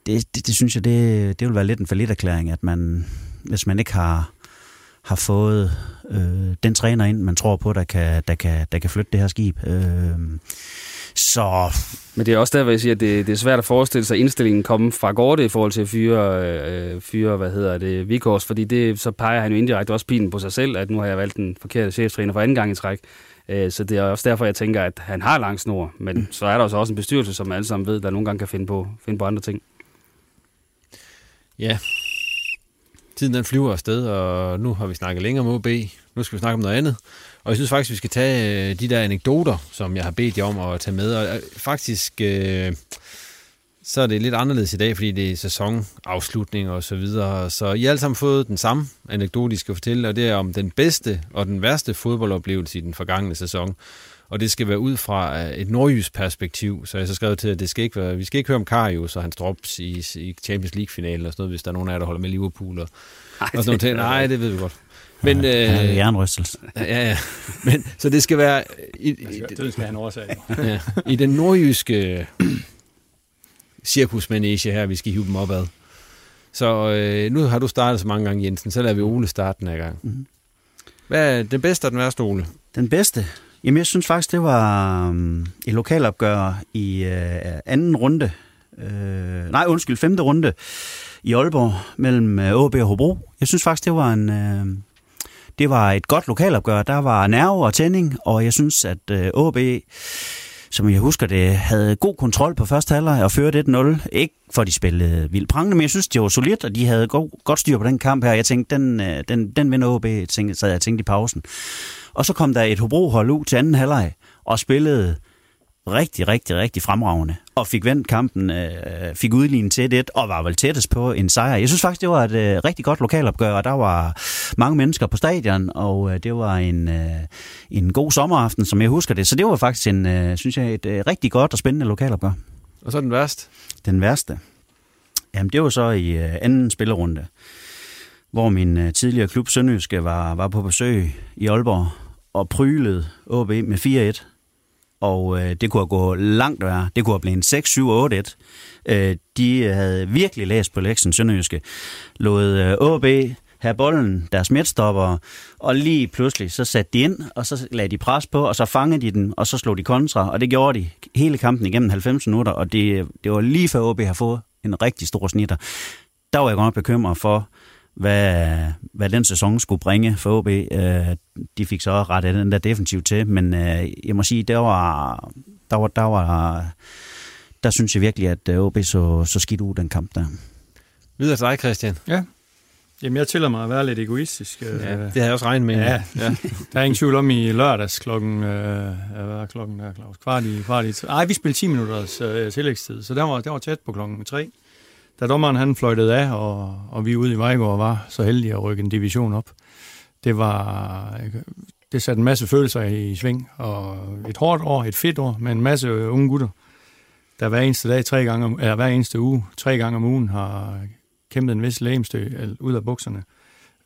det, det, det synes jeg, det, det vil være lidt en forlidt erklæring, at man, hvis man ikke har, har fået øh, den træner ind, man tror på, der kan, der kan, der kan flytte det her skib. Øh, så...
Men det er også der, hvor jeg siger, at det, det er svært at forestille sig indstillingen komme fra Gorte i forhold til at fyre, øh, fyre hvad hedder det, Vikors, fordi det, så peger han jo indirekte også pilen på sig selv, at nu har jeg valgt den forkerte cheftræner for anden gang i træk. Øh, så det er også derfor, jeg tænker, at han har lang snor, men mm. så er der også en bestyrelse, som alle sammen ved, der nogle gange kan finde på, finde på andre ting.
Ja, tiden den flyver afsted, og nu har vi snakket længere om OB. Nu skal vi snakke om noget andet. Og jeg synes faktisk, vi skal tage øh, de der anekdoter, som jeg har bedt jer om at tage med. Og øh, faktisk, øh, så er det lidt anderledes i dag, fordi det er sæsonafslutning og så videre. Så I har alle sammen fået den samme anekdote, I skal fortælle, og det er om den bedste og den værste fodboldoplevelse i den forgangne sæson. Og det skal være ud fra øh, et nordjysk perspektiv, så jeg så skrevet til, at det skal ikke være, vi skal ikke høre om Karius og hans drops i, i Champions League-finalen og sådan noget, hvis der er nogen af jer, der holder med Liverpool og, Ej, og sådan noget. Nej, det ved vi godt.
Men, ja, øh, jernrystelse.
Ja, ja. Men, så det skal være... I,
i, det skal have en årsag.
ja, I den nordjyske cirkusmanege her, vi skal hive dem opad. Så øh, nu har du startet så mange gange, Jensen, så lader vi Ole starte den her gang. Mm-hmm. Hvad er den bedste og den værste, Ole?
Den bedste? Jamen, jeg synes faktisk, det var um, et lokalopgør i øh, anden runde. Uh, nej, undskyld, femte runde i Aalborg mellem øh, AB og Hobro. Jeg synes faktisk, det var en... Øh, det var et godt lokalopgør. Der var nerve og tænding, og jeg synes, at AB, som jeg husker det, havde god kontrol på første halvleg og førte 1-0. Ikke for de spillede vildt prangende, men jeg synes, det var solidt, og de havde god, godt styr på den kamp her. Jeg tænkte, den, den, den vinder AB, tænkte, så jeg tænkte i pausen. Og så kom der et Hobro-hold ud til anden halvleg og spillede rigtig, rigtig, rigtig fremragende. Og fik vendt kampen, øh, fik udlignet til det, og var vel tættest på en sejr. Jeg synes faktisk, det var et øh, rigtig godt lokalopgør, og der var mange mennesker på stadion, og øh, det var en, øh, en god sommeraften, som jeg husker det. Så det var faktisk, en, øh, synes jeg, et øh, rigtig godt og spændende lokalopgør.
Og så den værste?
Den værste? Jamen, det var så i øh, anden spillerunde, hvor min øh, tidligere klub Sønderjyske var, var på besøg i Aalborg, og prylede OB med 4-1. Og øh, det kunne have gået langt værre. Det kunne have blevet en 6-7-8-1. Øh, de havde virkelig læst på lektionen Sønderjyske. Lod øh, OB have bolden, deres midtstopper, og lige pludselig så satte de ind, og så lagde de pres på, og så fangede de den, og så slog de kontra, og det gjorde de hele kampen igennem 90 minutter, og det, det var lige før OB har fået en rigtig stor snitter. Der var jeg godt nok bekymret for, hvad, hvad den sæson skulle bringe for OB. Øh, de fik så ret af den der defensiv til, men øh, jeg må sige, der var, der var, der var, der synes jeg virkelig, at OB så, så skidt ud den kamp der.
Videre til dig, Christian.
Ja. Jamen, jeg tillader mig at være lidt egoistisk.
Øh. Ja, det har jeg også regnet med.
Ja, ja. der er ingen tvivl om i lørdags klokken, øh, hvad er klokken der, Claus? Kvart i, kvart i, ej, vi spillede 10 minutters øh, tillægstid, så der var, der var tæt på klokken 3 da dommeren han fløjtede af, og, og vi ude i Vejgaard var så heldige at rykke en division op, det var det satte en masse følelser i sving, og et hårdt år, et fedt år, med en masse unge gutter, der hver eneste dag, tre gange, eller hver eneste uge, tre gange om ugen, har kæmpet en vis lægemstø ud af bukserne.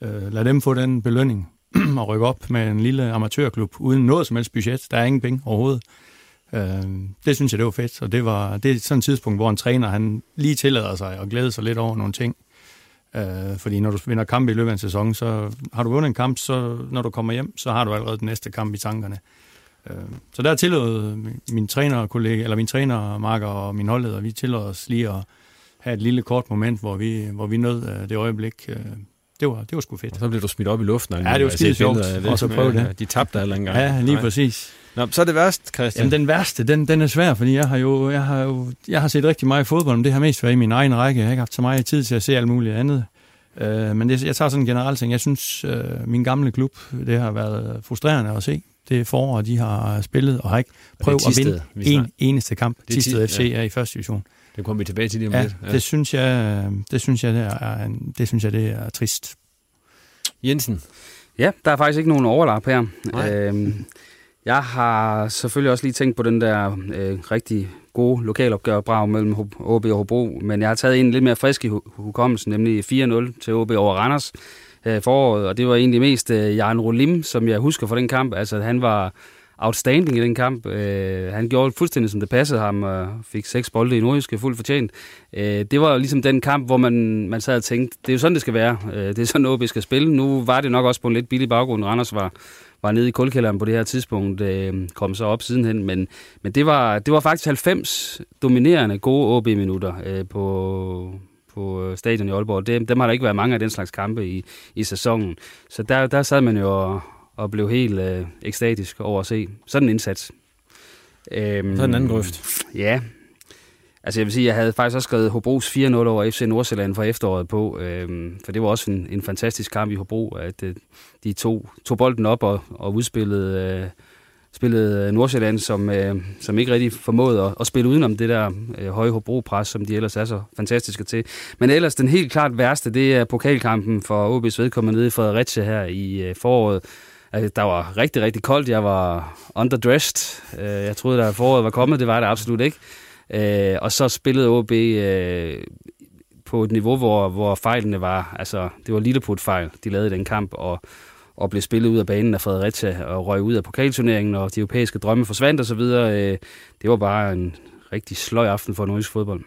Øh, lad dem få den belønning og rykke op med en lille amatørklub, uden noget som helst budget. Der er ingen penge overhovedet. Øh, det synes jeg, det var fedt, og det, var, det er sådan et tidspunkt, hvor en træner han lige tillader sig at glæde sig lidt over nogle ting. Øh, fordi når du vinder kamp i løbet af en sæson, så har du vundet en kamp, så når du kommer hjem, så har du allerede den næste kamp i tankerne. Øh, så der tillod min trænerkollega, eller min trænermarker og min holdleder, vi tillod os lige at have et lille kort moment, hvor vi, hvor vi nød øh, det øjeblik. Øh, det var, det var sgu fedt.
Og så blev du smidt op i luften.
Ja, det var skide sjovt. Og så prøve det.
De tabte alle en gang.
Ja, lige Nej. præcis.
Nå, så er det værst, Christian.
Jamen, den værste, den, den er svær, fordi jeg har jo, jeg har jo jeg har set rigtig meget fodbold, men det har mest været i min egen række. Jeg har ikke haft så meget tid til at se alt muligt andet. Uh, men det, jeg tager sådan en generelt ting. Jeg synes, uh, min gamle klub, det har været frustrerende at se. Det forår, de har spillet og har ikke prøvet at vinde en eneste kamp. Tisted FC ja. er i første division.
Det kommer vi tilbage til lige om
ja,
lidt.
Ja, det synes jeg, det synes jeg, det er, det synes jeg, det er trist.
Jensen?
Ja, der er faktisk ikke nogen overlap her. Øhm, jeg har selvfølgelig også lige tænkt på den der øh, rigtig gode lokalopgør brag mellem OB og Hobro, men jeg har taget en lidt mere frisk i hukommelsen, nemlig 4-0 til OB over Randers øh, foråret, og det var egentlig mest øh, Jan Rolim, som jeg husker fra den kamp. Altså, han var outstanding i den kamp. Øh, han gjorde fuldstændig, som det passede ham, og fik seks bolde i Nordjyske fuldt fortjent. Øh, det var ligesom den kamp, hvor man, man sad og tænkte, det er jo sådan, det skal være. Øh, det er sådan OB skal spille. Nu var det nok også på en lidt billig baggrund. Randers var, var nede i kulkælderen på det her tidspunkt, øh, kom så op sidenhen, men, men det, var, det var faktisk 90 dominerende gode OB-minutter øh, på, på stadion i Aalborg. Dem, dem har der ikke været mange af den slags kampe i, i sæsonen. Så der, der sad man jo og, og blev helt øh, ekstatisk over at se sådan en indsats.
Øhm, så en anden grøft.
Ja. Altså jeg vil sige, jeg havde faktisk også skrevet Hobros 4-0 over FC Nordsjælland for efteråret på, øhm, for det var også en, en fantastisk kamp i Hobro, at øh, de tog, tog bolden op og, og udspillede øh, spillede øh, Nordsjælland, som, øh, som ikke rigtig formåede at, at spille udenom det der øh, høje Hobro-pres, som de ellers er så fantastiske til. Men ellers den helt klart værste, det er pokalkampen for OB's vedkommende nede i Fredericia her i øh, foråret. Altså, der var rigtig, rigtig koldt. Jeg var underdressed. Øh, jeg troede, at foråret var kommet. Det var det absolut ikke. Øh, og så spillede OB øh, på et niveau, hvor, hvor fejlene var... Altså, det var Lilleput-fejl, de lavede i den kamp, og og blev spillet ud af banen af Fredericia og røg ud af pokalturneringen, og de europæiske drømme forsvandt osv. Øh, det var bare en rigtig sløj aften for nordisk fodbold.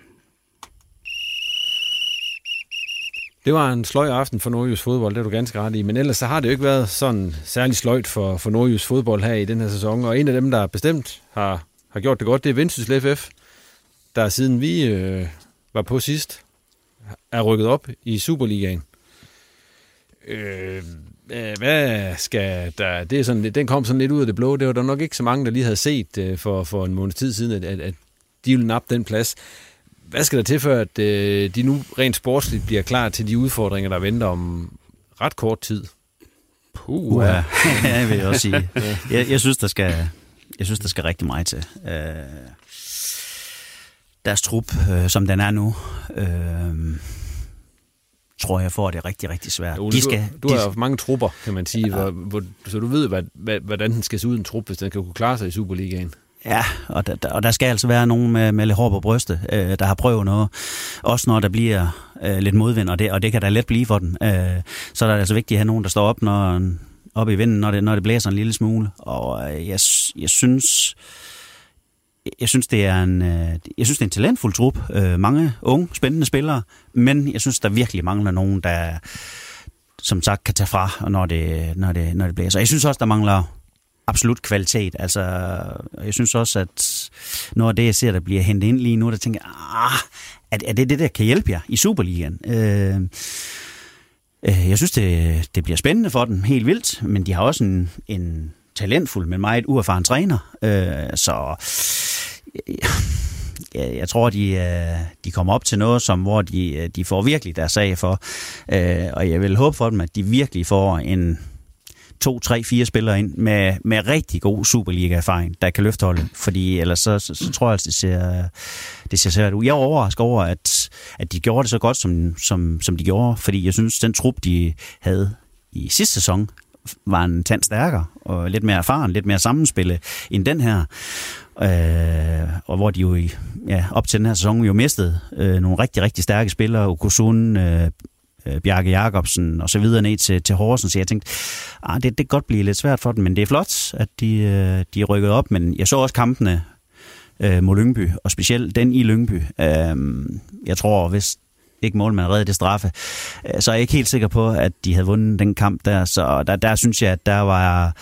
Det var en sløj aften for Nordjys fodbold, det er du ganske ret i. Men ellers så har det jo ikke været sådan særlig sløjt for, for Nordjys fodbold her i den her sæson. Og en af dem, der bestemt har, har gjort det godt, det er Vendsyssel FF, der siden vi øh, var på sidst, er rykket op i Superligaen. Øh, hvad skal der... Det er sådan, den kom sådan lidt ud af det blå. Det var der nok ikke så mange, der lige havde set øh, for, for en måned tid siden, at, at de ville nappe den plads. Hvad skal der til, for at øh, de nu rent sportsligt bliver klar til de udfordringer, der venter om ret kort tid?
Puh, ja. ja, jeg vil også sige. Jeg, jeg, synes, der skal, jeg synes, der skal rigtig meget til. Øh, deres trup, øh, som den er nu, øh, tror jeg får det rigtig, rigtig svært.
Ole, de skal, du, du de, har mange trupper, kan man sige, ja. hvor, hvor, så du ved, hvad, hvad, hvordan den skal se ud, en trup, hvis den kan kunne klare sig i Superligaen.
Ja, og der, og der skal altså være nogen med, med lidt hår på brystet, øh, der har prøvet noget. Også når der bliver øh, lidt modvind, og det, og det kan da let blive for den. Øh, så er det altså vigtigt at have nogen, der står op, når, op i vinden, når det, når det blæser en lille smule. Og øh, jeg, jeg synes jeg synes, det er en, øh, jeg synes, det er en talentfuld trup. Øh, mange unge, spændende spillere, men jeg synes, der virkelig mangler nogen, der som sagt kan tage fra, når det, når det, når det blæser. Jeg synes også, der mangler absolut kvalitet. Altså, jeg synes også, at når det, jeg ser, der bliver hentet ind lige nu, der tænker jeg, ah, er, er det det, der kan hjælpe jer i Superligaen? Øh, øh, jeg synes, det, det bliver spændende for dem, helt vildt, men de har også en, en talentfuld, men meget uerfaren træner. Øh, så jeg, jeg tror, de, øh, de kommer op til noget, som hvor de, øh, de får virkelig deres sag for. Øh, og jeg vil håbe for dem, at de virkelig får en to, tre, fire spillere ind med, med rigtig god Superliga-erfaring, der kan løfte holdet. Fordi ellers så, så, så tror jeg, at det ser, det ser svært ud. Jeg er overrasket over, at, at de gjorde det så godt, som, som, som de gjorde. Fordi jeg synes, den trup, de havde i sidste sæson, var en tand stærkere og lidt mere erfaren, lidt mere sammenspillet end den her. Øh, og hvor de jo i, ja, op til den her sæson jo mistede øh, nogle rigtig, rigtig stærke spillere, Okusun, øh, øh, Bjarke Jacobsen og så videre ned til, til Horsens. Så jeg tænkte, ah, det, det kan godt blive lidt svært for dem, men det er flot, at de, øh, de er rykket op. Men jeg så også kampene øh, mod Lyngby, og specielt den i Lyngby. Øh, jeg tror, hvis ikke målmand redde det straffe, øh, så er jeg ikke helt sikker på, at de havde vundet den kamp der. Så der, der synes jeg, at der var,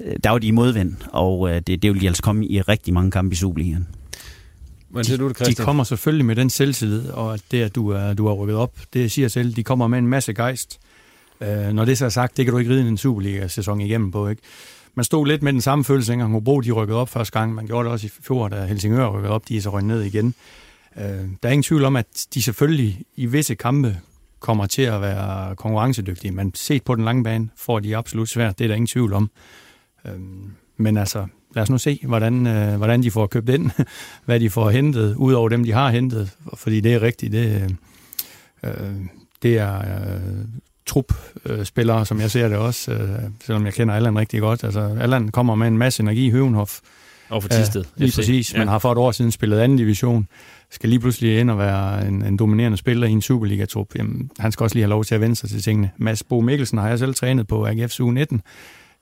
øh, der var de i modvind, og øh, det, det vil de altså komme i rigtig mange kampe i Superligaen.
Hvordan siger du det, De kommer selvfølgelig med den selvtillid, og det, at du er, du er rykket op, det siger selv, de kommer med en masse gejst. Øh, når det så er sagt, det kan du ikke ride en Superliga-sæson igennem på, ikke? Man stod lidt med den samme følelse, engang Hobro de rykkede op første gang. Man gjorde det også i fjor, da Helsingør rykkede op, de er så rykket ned igen. Øh, der er ingen tvivl om, at de selvfølgelig i visse kampe kommer til at være konkurrencedygtige, men set på den lange bane får de absolut svært, det er der ingen tvivl om. Øh, men altså, lad os nu se, hvordan, øh, hvordan de får købt ind, hvad de får hentet, ud over dem, de har hentet, fordi det er rigtigt, det, øh, det er øh, trup-spillere, øh, som jeg ser det også, øh, selvom jeg kender Allan rigtig godt. Altså, Allan kommer med en masse energi i Høvenhof.
Og for Tisted.
Øh, lige
FC.
præcis,
Ja.
men har for et år siden spillet anden division, skal lige pludselig ind og være en, en dominerende spiller i en Superliga-trup. Jamen, han skal også lige have lov til at vende sig til tingene. Mads Bo Mikkelsen har jeg selv trænet på AGF's U19.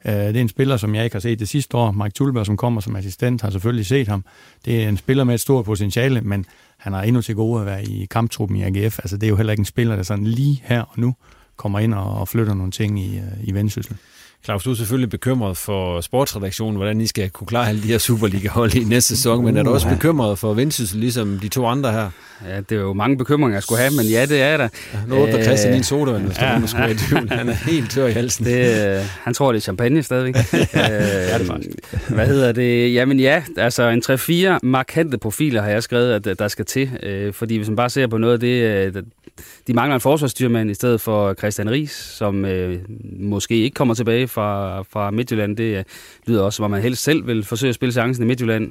Øh, det er en spiller, som jeg ikke har set det sidste år. Mike Tulberg, som kommer som assistent, har selvfølgelig set ham. Det er en spiller med et stort potentiale, men han har endnu til gode at være i kamptruppen i AGF. Altså, det er jo heller ikke en spiller, der sådan lige her og nu kommer ind og flytter nogle ting i, øh, i vendsyssel.
Claus, du er selvfølgelig bekymret for sportsredaktionen, hvordan I skal kunne klare alle de her Superliga-hold i næste sæson, men er du også
Uha.
bekymret for Vendsyssel, ligesom de to andre her?
Ja, det er jo mange bekymringer, jeg skulle have, men ja, det er der.
Nu åbner Christian en sodavand, hvis nogen, der skulle være tvivl. Han er helt tør i halsen.
Det, øh, han tror, det er champagne stadigvæk. øh, er det faktisk. Hvad hedder det? Jamen ja, altså en 3-4 markante profiler har jeg skrevet, at øh, der skal til. Øh, fordi hvis man bare ser på noget af det, øh, de mangler en forsvarsstyrmand i stedet for Christian Ries, som øh, måske ikke kommer tilbage fra, fra Midtjylland. Det øh, lyder også, som om man helst selv vil forsøge at spille chancen i Midtjylland.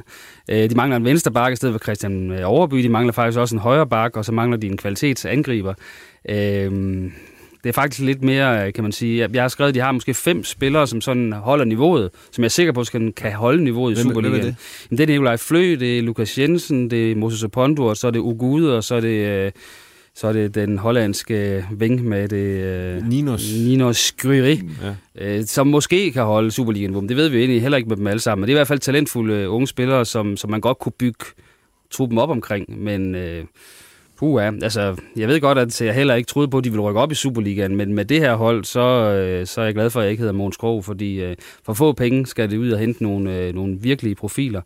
Øh, de mangler en venstre bakke i stedet for Christian øh, Overby. De mangler faktisk også en højre bakke, og så mangler de en kvalitetsangriber. Øh, det er faktisk lidt mere, kan man sige. Jeg har skrevet, at de har måske fem spillere, som sådan holder niveauet, som jeg er sikker på, skal, kan holde niveauet i
Hvem- hvem er
Superligaen.
det?
Jamen, det er Nikolaj Flø, det er Lukas Jensen, det er Moses Opondo, og så er det Ugude, og så er det, øh, så er det den hollandske ving med det... Øh,
Ninos.
Ninos Skryri,
Ja.
øh, som måske kan holde Superligaen. Det ved vi egentlig heller ikke med dem alle sammen. Men det er i hvert fald talentfulde øh, unge spillere, som, som man godt kunne bygge truppen op omkring. Men øh, puha, altså, jeg ved godt, at jeg heller ikke troede på, at de ville rykke op i Superligaen. Men med det her hold, så, øh, så er jeg glad for, at jeg ikke hedder Måns Krog, fordi øh, for få penge skal det ud og hente nogle, øh, nogle virkelige profiler.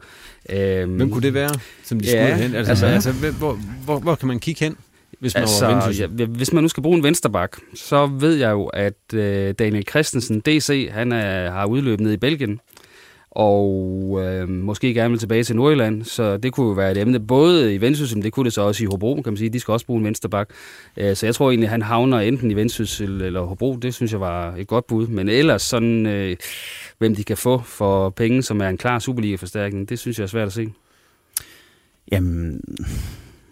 Øh,
Hvem kunne det være, som de
Ja,
skulle hen? Altså,
altså-
altså, altså hvor, hvor, hvor kan man kigge hen, hvis man altså, var
ja, hvis man nu skal bruge en vensterbak, så ved jeg jo, at øh, Daniel Christensen, DC, han er, har udløbet ned i Belgien, og øh, måske gerne vil tilbage til Nordjylland, så det kunne jo være et emne, både i Vendsyssel, men det kunne det så også i Hobro, kan man sige, de skal også bruge en vensterbak. Øh, så jeg tror egentlig, han havner enten i Vendsyssel eller Hobro, det synes jeg var et godt bud, men ellers sådan, øh, hvem de kan få for penge, som er en klar Superliga-forstærkning, det synes jeg er svært at se.
Jamen,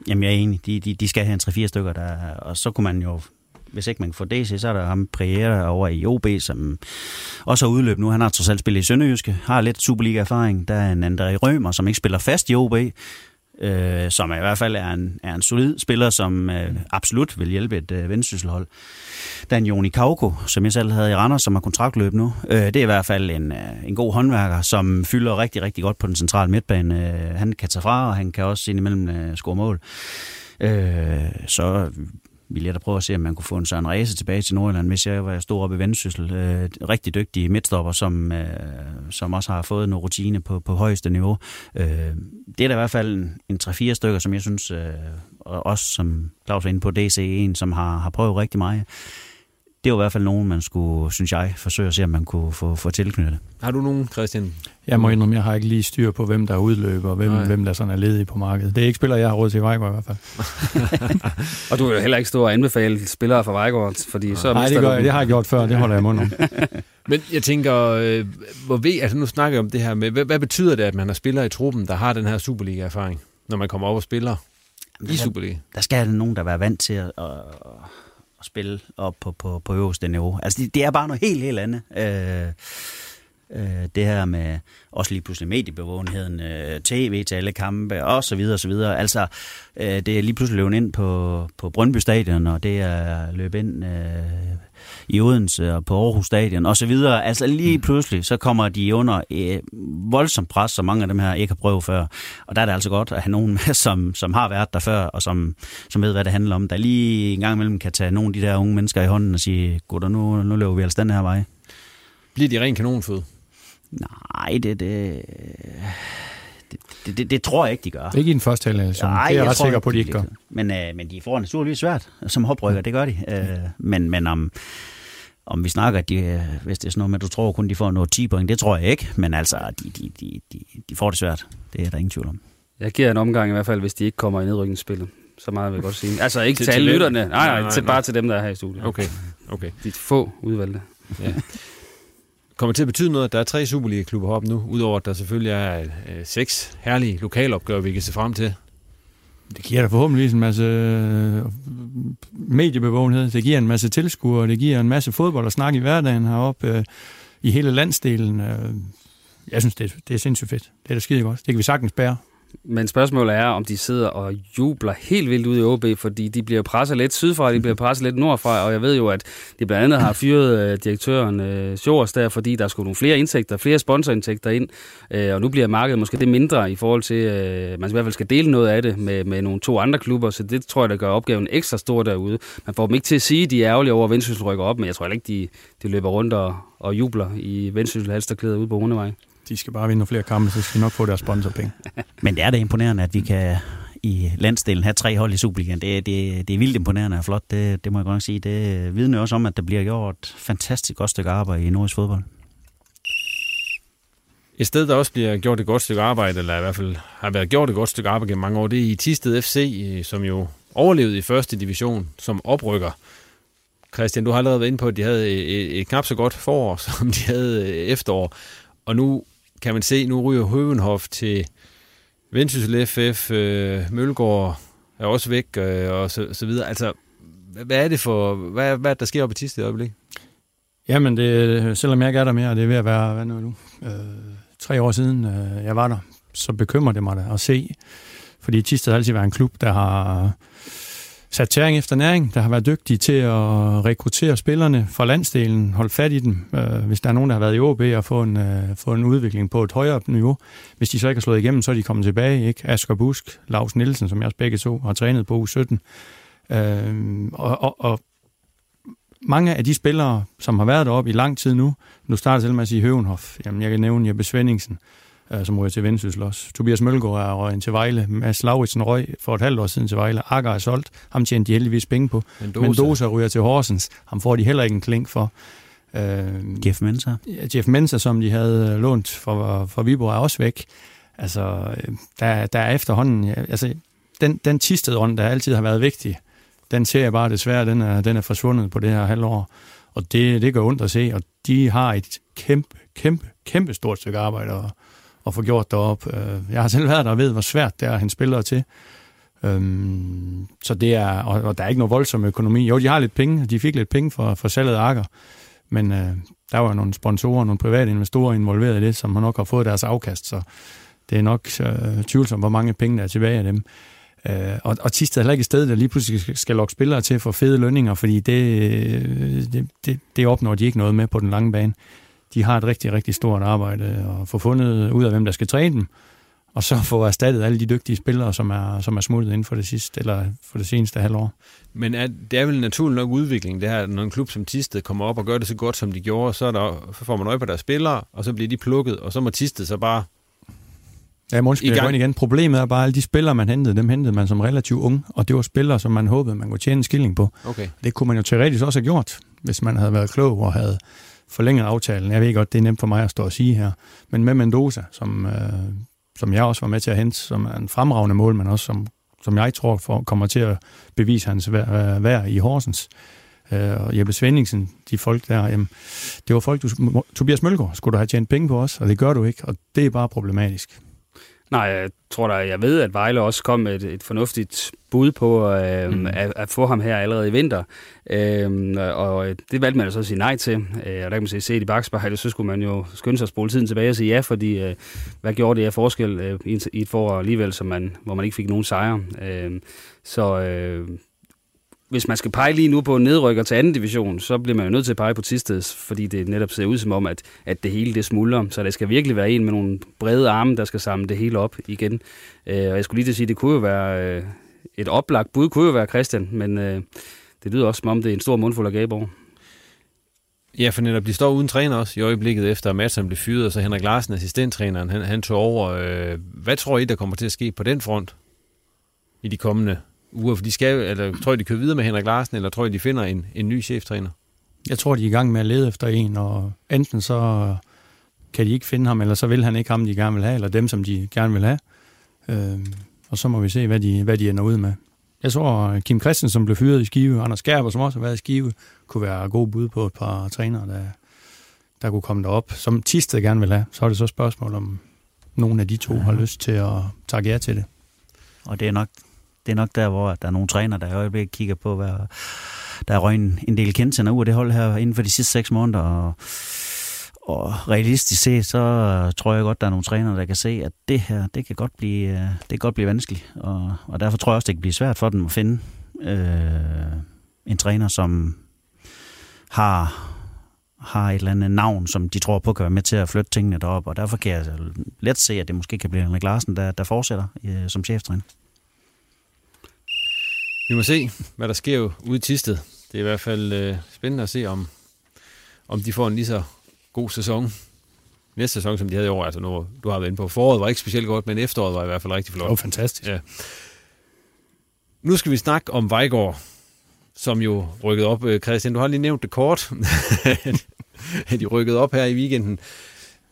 jamen jeg er enig. De, de, de skal have en 3-4 stykker, der, og så kunne man jo, hvis ikke man kan få DC, så er der ham Priere over i OB, som også har udløbet nu. Han har trods alt spillet i Sønderjyske, har lidt Superliga-erfaring. Der er en André Rømer, som ikke spiller fast i OB, øh, som i hvert fald er en, er en solid spiller, som øh, absolut vil hjælpe et øh, vendsysselhold. Der er en Joni Kauko, som jeg selv havde i Randers, som har kontraktløb nu. Øh, det er i hvert fald en, øh, en god håndværker, som fylder rigtig, rigtig godt på den centrale midtbane. Øh, han kan tage fra, og han kan også indimellem øh, score mål. Øh, så vil jeg da prøve at se, om man kunne få en Søren Ræse tilbage til Nordjylland, hvis jeg var stor oppe i Vendsyssel. Øh, rigtig dygtige midtstopper, som, øh, som også har fået noget rutine på, på højeste niveau. Øh, det er da i hvert fald en, en 3-4 stykker, som jeg synes, øh, og også som Claus var inde på, DC1, som har, har prøvet rigtig meget. Det var i hvert fald nogen, man skulle, synes jeg, forsøge at se, om man kunne få, få tilknyttet.
Har du nogen, Christian?
Jeg må indrømme, jeg har ikke lige styr på, hvem der er udløber, og hvem,
Nej.
hvem der sådan er ledig på markedet. Det er ikke spillere, jeg har råd til i Vejgaard i hvert fald.
Og du vil jo heller ikke stå og anbefale spillere fra Vejgaard, fordi så
Nej, det, gør,
dem.
det har jeg gjort før, det holder jeg mund om.
Men jeg tænker, øh, hvor ved, altså nu snakker jeg om det her med, hvad, hvad betyder det, at man har spillere i truppen, der har den her Superliga-erfaring, når man kommer op og spiller i Superliga?
Der skal nogen, der være vant til at, at, at spille op på, på, på øverste niveau. Altså, det, det er bare noget helt, helt andet. Øh, øh, det her med også lige pludselig mediebevågenheden, øh, tv til alle kampe, og så videre, og så videre. Altså, øh, det er lige pludselig løbet ind på, på Brøndby Stadion, og det er løbet ind øh, i Odense og på Aarhus Stadion, og så videre. Altså lige pludselig, så kommer de under øh, voldsomt pres, som mange af dem her ikke har prøvet før. Og der er det altså godt at have nogen med, som, som har været der før, og som, som ved, hvad det handler om. Der lige en gang imellem kan tage nogle af de der unge mennesker i hånden og sige, gutter, nu, nu løber vi altså den her vej.
Bliver de ren kanonfød?
Nej, det, det, det, det, det, det tror jeg ikke, de gør.
Ikke i den første halvdel, det er jeg ret sikker på, de
ikke,
gør.
Men, øh, men de får naturligvis svært som hoprykker, det gør de. Øh, men, men om, om vi snakker, at de, øh, hvis det er sådan noget med, du tror kun, de får noget 10 point, det tror jeg ikke. Men altså, de, de, de, de, de får det svært. Det er der ingen tvivl om.
Jeg giver en omgang i hvert fald, hvis de ikke kommer i nedrykningsspillet. Så meget vil jeg godt sige. Altså ikke
Til-
til, alle lytterne. Nej, nej,
Nej,
nej,
nej,
til,
nej.
bare til dem, der er her i studiet.
Okay, okay.
De få udvalgte.
Ja. Kommer det til at betyde noget, at der er tre Superliga-klubber heroppe nu, udover at der selvfølgelig er øh, seks herlige lokalopgør, vi kan se frem til?
Det giver da forhåbentlig en masse øh, mediebevågenhed, det giver en masse tilskuere, det giver en masse fodbold og snak i hverdagen heroppe øh, i hele landsdelen. Øh, jeg synes, det, det er sindssygt fedt. Det er da skide godt. Det kan vi sagtens bære.
Men spørgsmålet er, om de sidder og jubler helt vildt ud i OB, fordi de bliver presset lidt sydfra, de bliver presset lidt nordfra, og jeg ved jo, at de blandt andet har fyret øh, direktøren øh, Sjors der, fordi der skulle nogle flere indtægter, flere sponsorindtægter ind, øh, og nu bliver markedet måske det mindre i forhold til, øh, man i hvert fald skal dele noget af det med, med nogle to andre klubber, så det tror jeg, der gør opgaven ekstra stor derude. Man får dem ikke til at sige, at de er ærgerlige over, at Vendsyssel rykker op, men jeg tror ikke, de, de løber rundt og, og jubler i Vendsyssel halsterklæder ude på Rundevej
de skal bare vinde flere kampe, så skal de nok få deres sponsorpenge.
Men det er da imponerende, at vi kan i landsdelen have tre hold i Superligaen. Det, det, det er vildt imponerende og flot, det, det må jeg godt sige. Det vidner også om, at der bliver gjort et fantastisk godt stykke arbejde i nordisk fodbold.
Et sted, der også bliver gjort et godt stykke arbejde, eller i hvert fald har været gjort et godt stykke arbejde gennem mange år, det er i Tisted FC, som jo overlevede i første division som oprykker. Christian, du har allerede været inde på, at de havde et, et knap så godt forår, som de havde efterår. Og nu kan man se, nu ryger Høvenhof til Vendsyssel FF, øh, Mølgaard er også væk, øh, og så, så videre. Altså, hvad er det for, hvad, hvad der sker op i Tisted i øjeblikket?
Jamen, det, selvom jeg ikke er der mere, det er ved at være, hvad nu, nu øh, tre år siden øh, jeg var der, så bekymrer det mig da at se, fordi Tisted har altid været en klub, der har sat tæring efter næring, der har været dygtige til at rekruttere spillerne fra landsdelen, holde fat i dem, øh, hvis der er nogen, der har været i OB og få en, øh, få en udvikling på et højere niveau. Hvis de så ikke har slået igennem, så er de kommet tilbage. Ikke? Asger Busk, Lars Nielsen, som jeg også begge to har trænet på U17. Øh, og, og, og mange af de spillere, som har været deroppe i lang tid nu, nu starter selv med at sige Høvenhof, jamen jeg kan nævne Jeppe Svendingsen, øh, som røg til Vendsyssel også. Tobias Mølgaard er røget til Vejle. Mads Lauritsen røg for et halvt år siden til Vejle. Akker er solgt. Ham tjente de heldigvis penge på. Mendoza, Mendoza ryger til Horsens. Ham får de heller ikke en klink for.
Øh, Jeff Mensa.
Jeff Mensa, som de havde øh, lånt for, for Viborg, er også væk. Altså, øh, der, der er efterhånden... Ja, altså, den, den tistede ånd, der altid har været vigtig, den ser jeg bare desværre, den er, den er forsvundet på det her halvår. Og det, det gør ondt at se, og de har et kæmpe, kæmpe, kæmpe stort stykke arbejde at, at få gjort derop. Øh, jeg har selv været der og ved, hvor svært det er at hente spillere til. Øhm, så det er, og, og der er ikke noget voldsom økonomi. Jo, de har lidt penge, de fik lidt penge for, for salget af Akker, men øh, der var nogle sponsorer, nogle private investorer involveret i det, som har nok har fået deres afkast, så det er nok øh, tvivlsomt, hvor mange penge der er tilbage af dem. Øh, og, og Tisted er heller ikke et sted, der lige pludselig skal lokke spillere til for fede lønninger, fordi det, øh, det, det, det opnår de ikke noget med på den lange bane de har et rigtig, rigtig stort arbejde og få fundet ud af, hvem der skal træne dem, og så få erstattet alle de dygtige spillere, som er, som er smuttet inden for det sidste, eller for det seneste halvår.
Men er, det er vel naturlig nok udvikling, det her, når en klub som Tisted kommer op og gør det så godt, som de gjorde, så, er der, så får man øje på deres spillere, og så bliver de plukket, og så må Tisted så bare
Ja, måske jeg igen. Problemet er bare, at alle de spillere, man hentede, dem hentede man som relativt ung, og det var spillere, som man håbede, man kunne tjene en skilling på.
Okay.
Det kunne man jo teoretisk også have gjort, hvis man havde været klog og havde forlænget aftalen. Jeg ved godt, det er nemt for mig at stå og sige her. Men med Mendoza, som, øh, som jeg også var med til at hente, som er en fremragende mål, men også som, som jeg tror for, kommer til at bevise hans øh, værd, vær i Horsens. Øh, og Jeppe Svendingsen, de folk der, jamen, det var folk, du, Tobias Mølgaard, skulle du have tjent penge på os, og det gør du ikke, og det er bare problematisk.
Nej, jeg tror da, jeg ved, at Vejle også kom med et, et fornuftigt bud på øh, mm. at, at få ham her allerede i vinter. Øh, og det valgte man så at sige nej til. Øh, og der kan man se, se i bagspejlet, så skulle man jo skynde sig at spole tiden tilbage og sige ja, fordi øh, hvad gjorde det af forskel øh, i, i et forår alligevel, som man, hvor man ikke fik nogen sejre. Øh, så øh, hvis man skal pege lige nu på en nedrykker til anden division, så bliver man jo nødt til at pege på Tisted, fordi det netop ser ud som om, at, at det hele det smuldrer. Så der skal virkelig være en med nogle brede arme, der skal samle det hele op igen. Øh, og jeg skulle lige til at sige, det kunne jo være øh, et oplagt bud, kunne jo være Christian, men øh, det lyder også som om, det er en stor mundfuld af Gaborg.
Ja, for netop de står uden træner også i øjeblikket efter, at Madsen blev fyret, og så Henrik Larsen, assistenttræneren, han, han tog over. Øh, hvad tror I, der kommer til at ske på den front i de kommende uger? For de skal, eller tror I, de kører videre med Henrik Larsen, eller tror I, de finder en, en ny cheftræner?
Jeg tror, de er i gang med at lede efter en, og enten så kan de ikke finde ham, eller så vil han ikke ham, de gerne vil have, eller dem, som de gerne vil have. Øh, og så må vi se, hvad de, hvad de ender ud med. Jeg tror, Kim Christensen, som blev fyret i Skive, Anders Gerber, som også har været i Skive, kunne være god bud på et par trænere, der, der kunne komme derop. Som Tisted gerne vil have, så er det så et spørgsmål, om nogen af de to ja. har lyst til at takke jer til det.
Og det er nok det er nok der, hvor der er nogle træner, der i øjeblikket kigger på, hvad der er røgnet en del kendtænder ud af det hold her inden for de sidste seks måneder, og og realistisk set, så øh, tror jeg godt, der er nogle trænere, der kan se, at det her, det kan godt blive, øh, det kan godt blive vanskeligt. Og, og derfor tror jeg også, det kan blive svært for dem at finde øh, en træner, som har, har et eller andet navn, som de tror på kan være med til at flytte tingene derop. Og derfor kan jeg øh, let se, at det måske kan blive Henrik Larsen, der, der fortsætter øh, som cheftræner.
Vi må se, hvad der sker ude i Tisted. Det er i hvert fald øh, spændende at se, om, om de får en lige så god sæson næste sæson, som de havde i år. Altså nu, du har været inde på, foråret var ikke specielt godt, men efteråret var i hvert fald rigtig flot.
Det var fantastisk.
Ja. Nu skal vi snakke om Vejgaard, som jo rykkede op. Øh, Christian, du har lige nævnt det kort, at de rykkede op her i weekenden.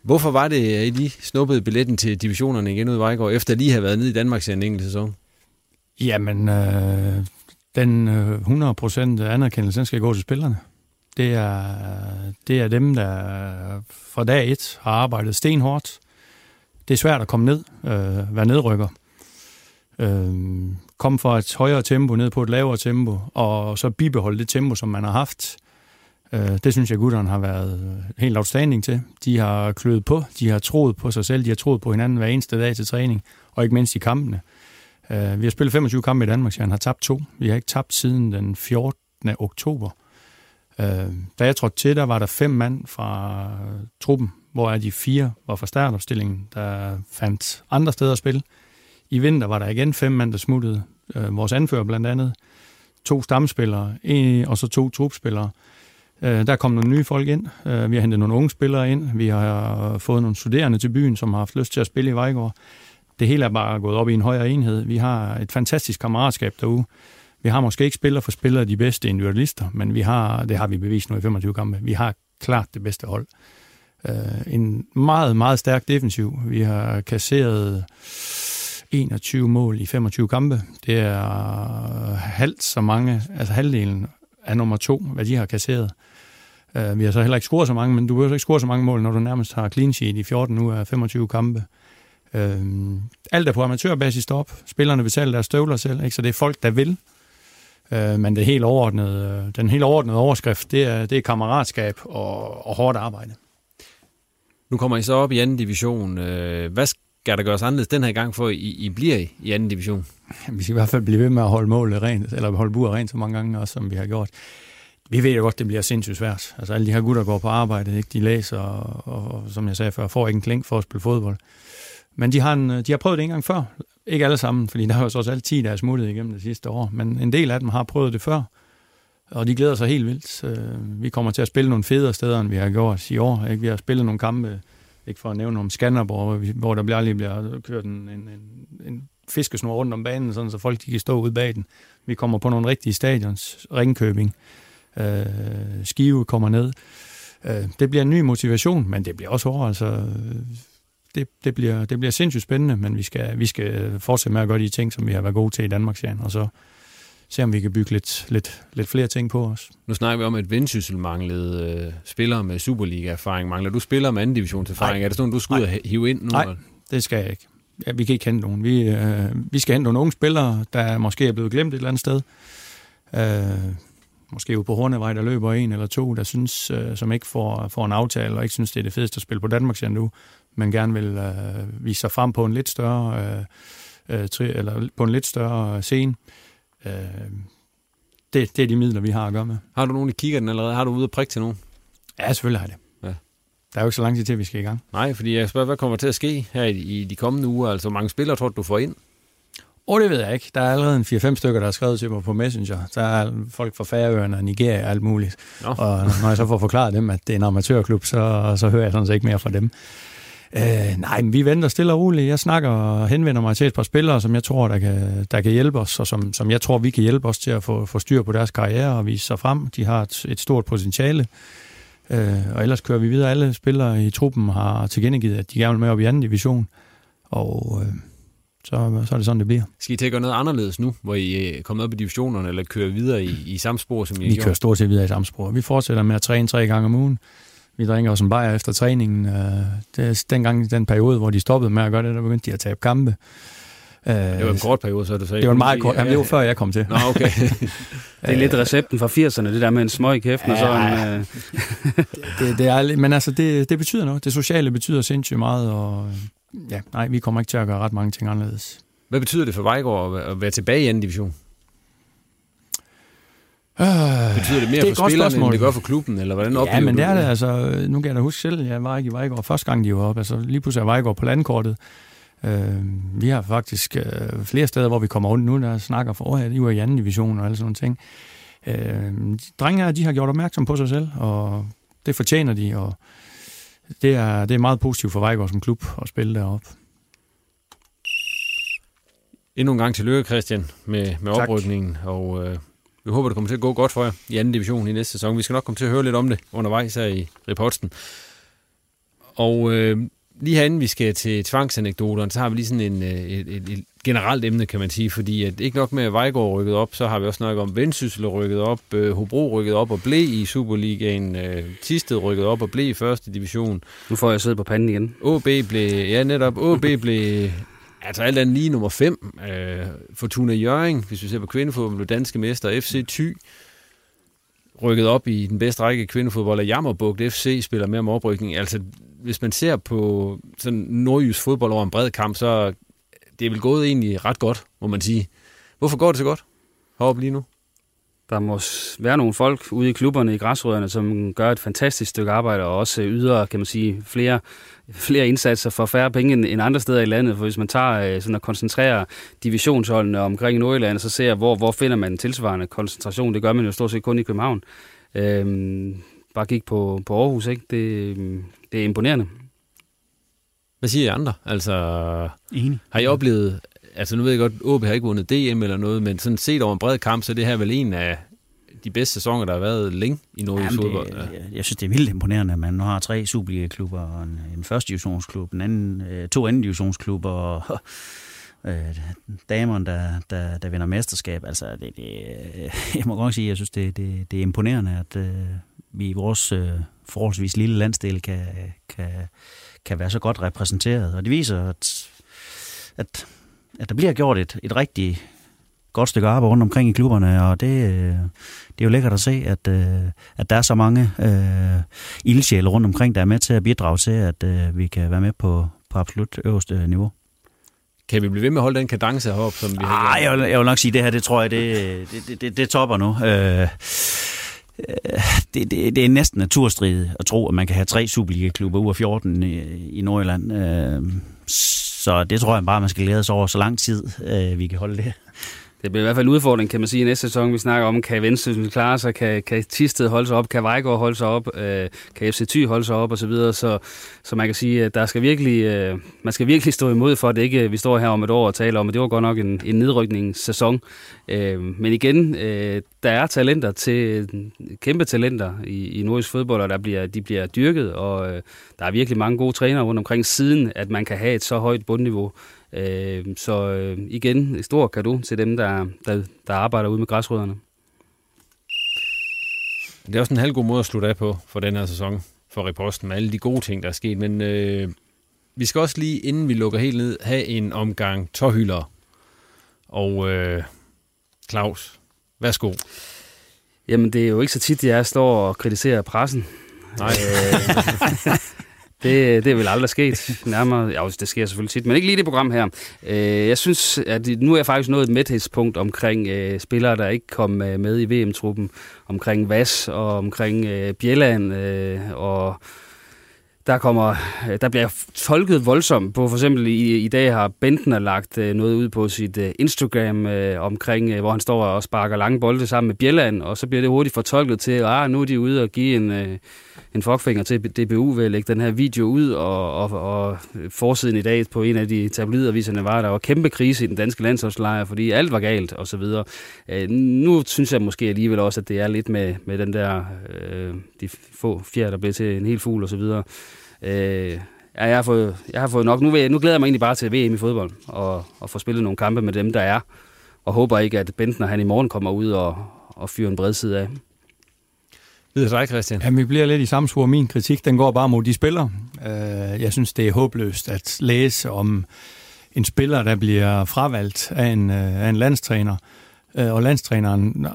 Hvorfor var det, at I lige snuppede billetten til divisionerne igen ud i Vejgaard, efter lige have været nede i Danmark i en enkelt sæson?
Jamen, øh, den øh, 100% anerkendelse, den skal gå til spillerne. Det er, det er dem, der fra dag et har arbejdet stenhårdt. Det er svært at komme ned, øh, være nedrykker. Øh, komme fra et højere tempo ned på et lavere tempo, og så bibeholde det tempo, som man har haft. Øh, det synes jeg, gutterne har været helt outstanding til. De har kløet på, de har troet på sig selv, de har troet på hinanden hver eneste dag til træning, og ikke mindst i kampene. Øh, Øh, vi har spillet 25 kampe i Danmark, så han har tabt to. Vi har ikke tabt siden den 14. oktober. Øh, da jeg trådte til, der var der fem mand fra truppen, hvor de fire var fra startopstillingen, der fandt andre steder at spille. I vinter var der igen fem mand, der smuttede. Øh, vores anfører blandt andet. To stamspillere, en, og så to trupspillere. Øh, der kom nogle nye folk ind. Øh, vi har hentet nogle unge spillere ind. Vi har fået nogle studerende til byen, som har haft lyst til at spille i Vejgaard. Det hele er bare gået op i en højere enhed. Vi har et fantastisk kammeratskab derude. Vi har måske ikke spiller for spillere de bedste individualister, men vi har, det har vi bevist nu i 25 kampe, vi har klart det bedste hold. Uh, en meget, meget stærk defensiv. Vi har kasseret 21 mål i 25 kampe. Det er halvt så mange, altså halvdelen af nummer to, hvad de har kasseret. Uh, vi har så heller ikke scoret så mange, men du behøver ikke score så mange mål, når du nærmest har clean sheet i 14 ud af 25 kampe. Uh, alt er på amatørbasis op. Spillerne betaler deres støvler selv, ikke? så det er folk, der vil. Øh, men det helt overordnede, den helt overordnede overskrift, det er, det er kammeratskab og, og hårdt arbejde.
Nu kommer I så op i anden division. Øh, hvad skal der gøres anderledes den her gang, for I, I bliver i, anden division?
Vi skal i hvert fald blive ved med at holde målet rent, eller holde buret rent så mange gange, også, som vi har gjort. Vi ved jo godt, det bliver sindssygt svært. Altså alle de her gutter går på arbejde, ikke? de læser, og, og, og som jeg sagde før, får ikke en klink for at spille fodbold. Men de har, en, øh, de har prøvet det en gang før. Ikke alle sammen, fordi der er jo så også alle 10, der er smuttet igennem det sidste år. Men en del af dem har prøvet det før, og de glæder sig helt vildt. Øh, vi kommer til at spille nogle federe steder, end vi har gjort i år. Ikke? Vi har spillet nogle kampe, ikke for at nævne om Skanderborg, hvor der bliver lige bliver kørt en, en, en, en fiskesnor rundt om banen, sådan, så folk de kan stå ude bag den. Vi kommer på nogle rigtige stadions, Ringkøbing, øh, Skive kommer ned. Øh, det bliver en ny motivation, men det bliver også hårdt. Altså, det, det, bliver, det bliver sindssygt spændende, men vi skal, vi skal fortsætte med at gøre de ting, som vi har været gode til i Danmark, og så se, om vi kan bygge lidt, lidt, lidt flere ting på os.
Nu snakker vi om, at Vendsyssel manglede øh, spillere med Superliga-erfaring. Mangler du spillere med anden divisionserfaring? Er det sådan, du skal ud og hive ind nu?
Nej, det skal jeg ikke. Ja, vi kan ikke hente nogen. Vi, øh, vi skal hente nogle unge spillere, der måske er blevet glemt et eller andet sted. Øh, måske jo på Hornevej, der løber en eller to, der synes, øh, som ikke får, får en aftale, og ikke synes, det er det fedeste at spille på Danmark nu, men gerne vil øh, vise sig frem på en lidt større øh, øh, tri, eller på en lidt større scene. Øh, det, det er de midler, vi har at gøre med.
Har du nogen, i kigger den allerede? Har du ude at prikke til nogen?
Ja, selvfølgelig har jeg det. Ja. Der er jo ikke så lang tid til, at vi skal i gang.
Nej, fordi jeg spørger, hvad kommer til at ske her i, i de kommende uger? Altså, hvor mange spillere tror du, du får ind?
Oh, det ved jeg ikke. Der er allerede en 4-5 stykker, der har skrevet til mig på Messenger. Der er folk fra Færøerne og Nigeria og alt muligt. Nå. Og når jeg så får forklaret dem, at det er en amatørklub, så, så hører jeg sådan set ikke mere fra dem. Øh, nej, men vi venter stille og roligt. Jeg snakker og henvender mig til et par spillere, som jeg tror, der kan, der kan hjælpe os, og som, som jeg tror, vi kan hjælpe os til at få, få styr på deres karriere og vise sig frem. De har et, et stort potentiale. Øh, og ellers kører vi videre. Alle spillere i truppen har tilkendegivet, at de gerne vil med op i anden division. Og øh, så, så er det sådan, det bliver.
Skal I til at gøre noget anderledes nu, hvor I er kommet op i divisionerne, eller kører videre i, i samme spor, som I
Vi kører stort set videre i samme spor. Vi fortsætter med at træne tre gange om ugen. Vi drikker også en bajer efter træningen. Øh, det er dengang den periode, hvor de stoppede med at gøre det, der begyndte de at tabe kampe. Øh,
det var en kort periode, så du sagde.
Det var en meget kort. Jamen, det var før jeg kom til.
Nå, okay.
det er lidt recepten fra 80'erne, det der med en smøg i kæften ja, og sådan. Øh.
det, det er, men altså, det, det betyder noget. Det sociale betyder sindssygt meget, og ja, nej, vi kommer ikke til at gøre ret mange ting anderledes.
Hvad betyder det for Vejgaard at være tilbage i anden division?
Øh,
Betyder det mere
det
for spillerne, end det gør for klubben, eller hvordan oplever
Ja, men det er det, altså, nu kan jeg da huske selv, jeg var ikke i Vejgaard første gang, de var op, altså lige pludselig er Vejgaard på landkortet. Øh, vi har faktisk øh, flere steder, hvor vi kommer rundt nu, der snakker for, at I var i anden division og alle sådan nogle ting. Øh, drengene de har gjort opmærksom på sig selv, og det fortjener de, og det er, det er meget positivt for Vejgaard som klub at spille deroppe.
Endnu en gang tillykke, Christian, med, med oprykningen, og øh, vi håber, det kommer til at gå godt for jer i anden division i næste sæson. Vi skal nok komme til at høre lidt om det undervejs her i reporten. Og øh, lige herinde, vi skal til tvangsanekdoterne, så har vi lige sådan en, et, et, et generelt emne, kan man sige, fordi at ikke nok med, at Vejgaard rykket op, så har vi også snakket om Vendsyssel rykket op, øh, Hobro rykket op og blev i Superligaen, øh, Tisted rykket op og blev i første division.
Nu får jeg siddet på panden igen.
OB blev, ja netop, OB blev altså alt andet lige nummer 5. Øh, Fortuna Jøring, hvis vi ser på kvindefodbold, blev danske mester. FC Thy rykket op i den bedste række kvindefodbold, og Jammerbugt FC spiller mere om oprykning. Altså, hvis man ser på sådan nordjysk fodbold over en bred kamp, så det er vel gået egentlig ret godt, må man sige. Hvorfor går det så godt heroppe lige nu?
Der må være nogle folk ude i klubberne i græsrødderne, som gør et fantastisk stykke arbejde, og også yder, kan man sige, flere, flere indsatser for færre penge end andre steder i landet. For hvis man tager øh, sådan at koncentrere divisionsholdene omkring Nordjylland, så ser hvor, hvor finder man tilsvarende koncentration. Det gør man jo stort set kun i København. Øhm, bare kig på, på Aarhus, ikke? Det, det er imponerende.
Hvad siger I andre? Altså,
Enig.
Har I oplevet, altså nu ved jeg godt, OB har ikke vundet DM eller noget, men sådan set over en bred kamp, så er det her vel en af de bedste sæsoner, der har været længe i Nordjysk fodbold.
Ja. Jeg, jeg synes, det er vildt imponerende, at man nu har tre Superliga-klubber, og en, en første divisionsklub, en anden, øh, to anden divisionsklubber, og øh, damerne, der, der, der vinder mesterskab. Altså, det, det, jeg må godt sige, at jeg synes, det, det, det er imponerende, at øh, vi i vores øh, forholdsvis lille landsdel kan, kan, kan være så godt repræsenteret. Og det viser, at, at, at der bliver gjort et, et rigtig godt stykke arbejde rundt omkring i klubberne, og det, det er jo lækkert at se, at, at der er så mange øh, ildsjæle rundt omkring, der er med til at bidrage til, at øh, vi kan være med på, på absolut øverste niveau.
Kan vi blive ved med at holde den kadence heroppe, som vi har
ah, jeg, vil, jeg vil nok sige, at det her, det tror jeg, det, det, det, det topper nu. Øh, det, det, det er næsten naturstridigt at tro, at man kan have tre Superliga-klubber ud af 14 i, i Nordjylland. Øh, så det tror jeg bare, man skal lære sig over så lang tid, øh, vi kan holde det.
Det bliver i hvert fald en udfordring, kan man sige, i næste sæson. Vi snakker om, kan Vendsyssel klare sig, kan, kan Tisted holde sig op, kan Vejgaard holde sig op, øh, kan FC Thy holde sig op, og så videre. Så, så man kan sige, at der skal virkelig, øh, man skal virkelig stå imod for, at det ikke vi står her om et år og taler om, at det var godt nok en, en nedrykningssæson. Øh, men igen, øh, der er talenter til kæmpe talenter i, i nordisk fodbold, og der bliver, de bliver dyrket, og øh, der er virkelig mange gode trænere rundt omkring siden, at man kan have et så højt bundniveau. Øh, så øh, igen, et stort kado til dem, der, der, der arbejder ude med græsrødderne.
Det er også en halv god måde at slutte af på for den her sæson for reposten med alle de gode ting, der er sket. Men øh, vi skal også lige, inden vi lukker helt ned, have en omgang tårhylder. Og øh, Claus, værsgo.
Jamen, det er jo ikke så tit, jeg står og kritiserer pressen.
Nej.
Det, det er vel aldrig sket. Nærmere, ja, det sker selvfølgelig tit, men ikke lige det program her. Øh, jeg synes, at nu er jeg faktisk nået et mæthedspunkt omkring øh, spillere, der ikke kom øh, med i VM-truppen. Omkring Vas og omkring Bjelland og der kommer, der bliver tolket voldsomt på, for eksempel i, i dag har Bentner lagt øh, noget ud på sit øh, Instagram øh, omkring, øh, hvor han står og sparker lange bolde sammen med Bjelland, og så bliver det hurtigt fortolket til, at ah, nu er de ude og give en, øh, en fuckfinger til DBU ved at lægge den her video ud, og, og, og forsiden i dag på en af de tabloidaviserne var, der var kæmpe krise i den danske landsholdslejr, fordi alt var galt og så videre. Øh, nu synes jeg måske alligevel også, at det er lidt med, med den der, øh, de få fjer, der blev til en helt fugl og så videre. Øh, ja, jeg, har fået, jeg har fået nok. Nu, vil jeg, nu glæder jeg mig egentlig bare til VM i fodbold, og, og få spillet nogle kampe med dem, der er. Og håber ikke, at Bentner han i morgen kommer ud og, og fyrer en bredside af
lyder dig, Christian.
Jamen, vi bliver lidt i samme spor. Min kritik, den går bare mod de spillere. Øh, jeg synes, det er håbløst at læse om en spiller, der bliver fravalgt af en, øh, af en landstræner, øh, og landstræneren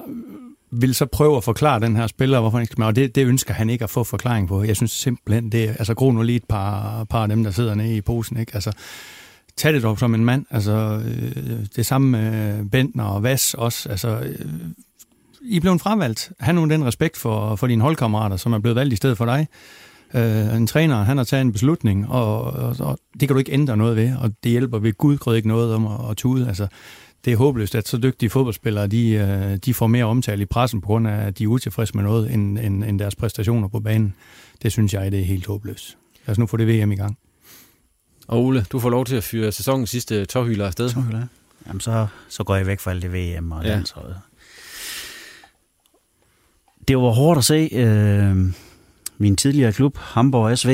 vil så prøve at forklare den her spiller, hvorfor han ikke skal med, og det, det ønsker han ikke at få forklaring på. Jeg synes simpelthen, det er, altså gro nu lige et par, par af dem, der sidder nede i posen, ikke? Altså, tag det dog som en mand, altså det samme med Bentner og Vas også, altså i er blevet fravalgt. Han nu den respekt for, for dine holdkammerater, som er blevet valgt i stedet for dig. Øh, en træner, han har taget en beslutning, og, og, og det kan du ikke ændre noget ved, og det hjælper ved Gud ikke noget om at, at tude. Altså, det er håbløst, at så dygtige fodboldspillere, de, øh, de får mere omtale i pressen på grund af, at de er utilfredse med noget, end, end, end deres præstationer på banen. Det synes jeg, det er helt håbløst. Lad os nu få det VM i gang.
Og Ole, du får lov til at fyre sæsonens sidste tårhylder afsted.
Tårhylder? Jamen, så, så går jeg væk fra alt det VM og ja. landsholdet. Det var hårdt at se øh, min tidligere klub, Hamburg SV,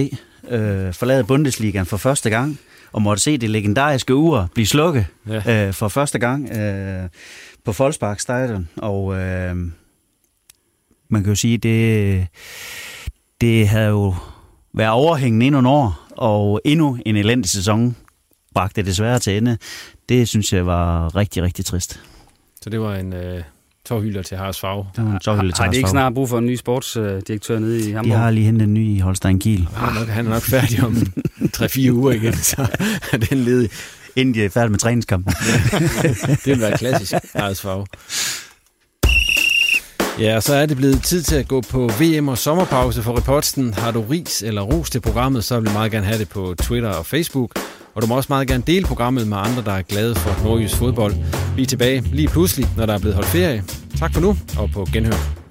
øh, forlade Bundesligaen for første gang og måtte se det legendariske ur blive slukket ja. øh, for første gang øh, på Volkspark Stadion. Og øh, man kan jo sige, det, det havde jo været overhængende endnu en år, og endnu en elendig sæson bragte det desværre til ende. Det synes jeg var rigtig, rigtig trist.
Så det var en, øh, tårhylder til Haras Favre.
Det var en har, har de ikke snart brug for en ny sportsdirektør nede i Hamburg?
De har lige hentet en ny i Holstein Kiel.
Han er nok, han er nok færdig om 3-4 uger igen, så er den ledig.
Inden de er færdige med træningskampen.
det vil være klassisk Haras Favre. Ja, så er det blevet tid til at gå på VM og sommerpause for reporten. Har du ris eller ros til programmet, så vil vi meget gerne have det på Twitter og Facebook. Og du må også meget gerne dele programmet med andre, der er glade for nordjysk fodbold. Vi er tilbage lige pludselig, når der er blevet holdt ferie. Tak for nu, og på genhør.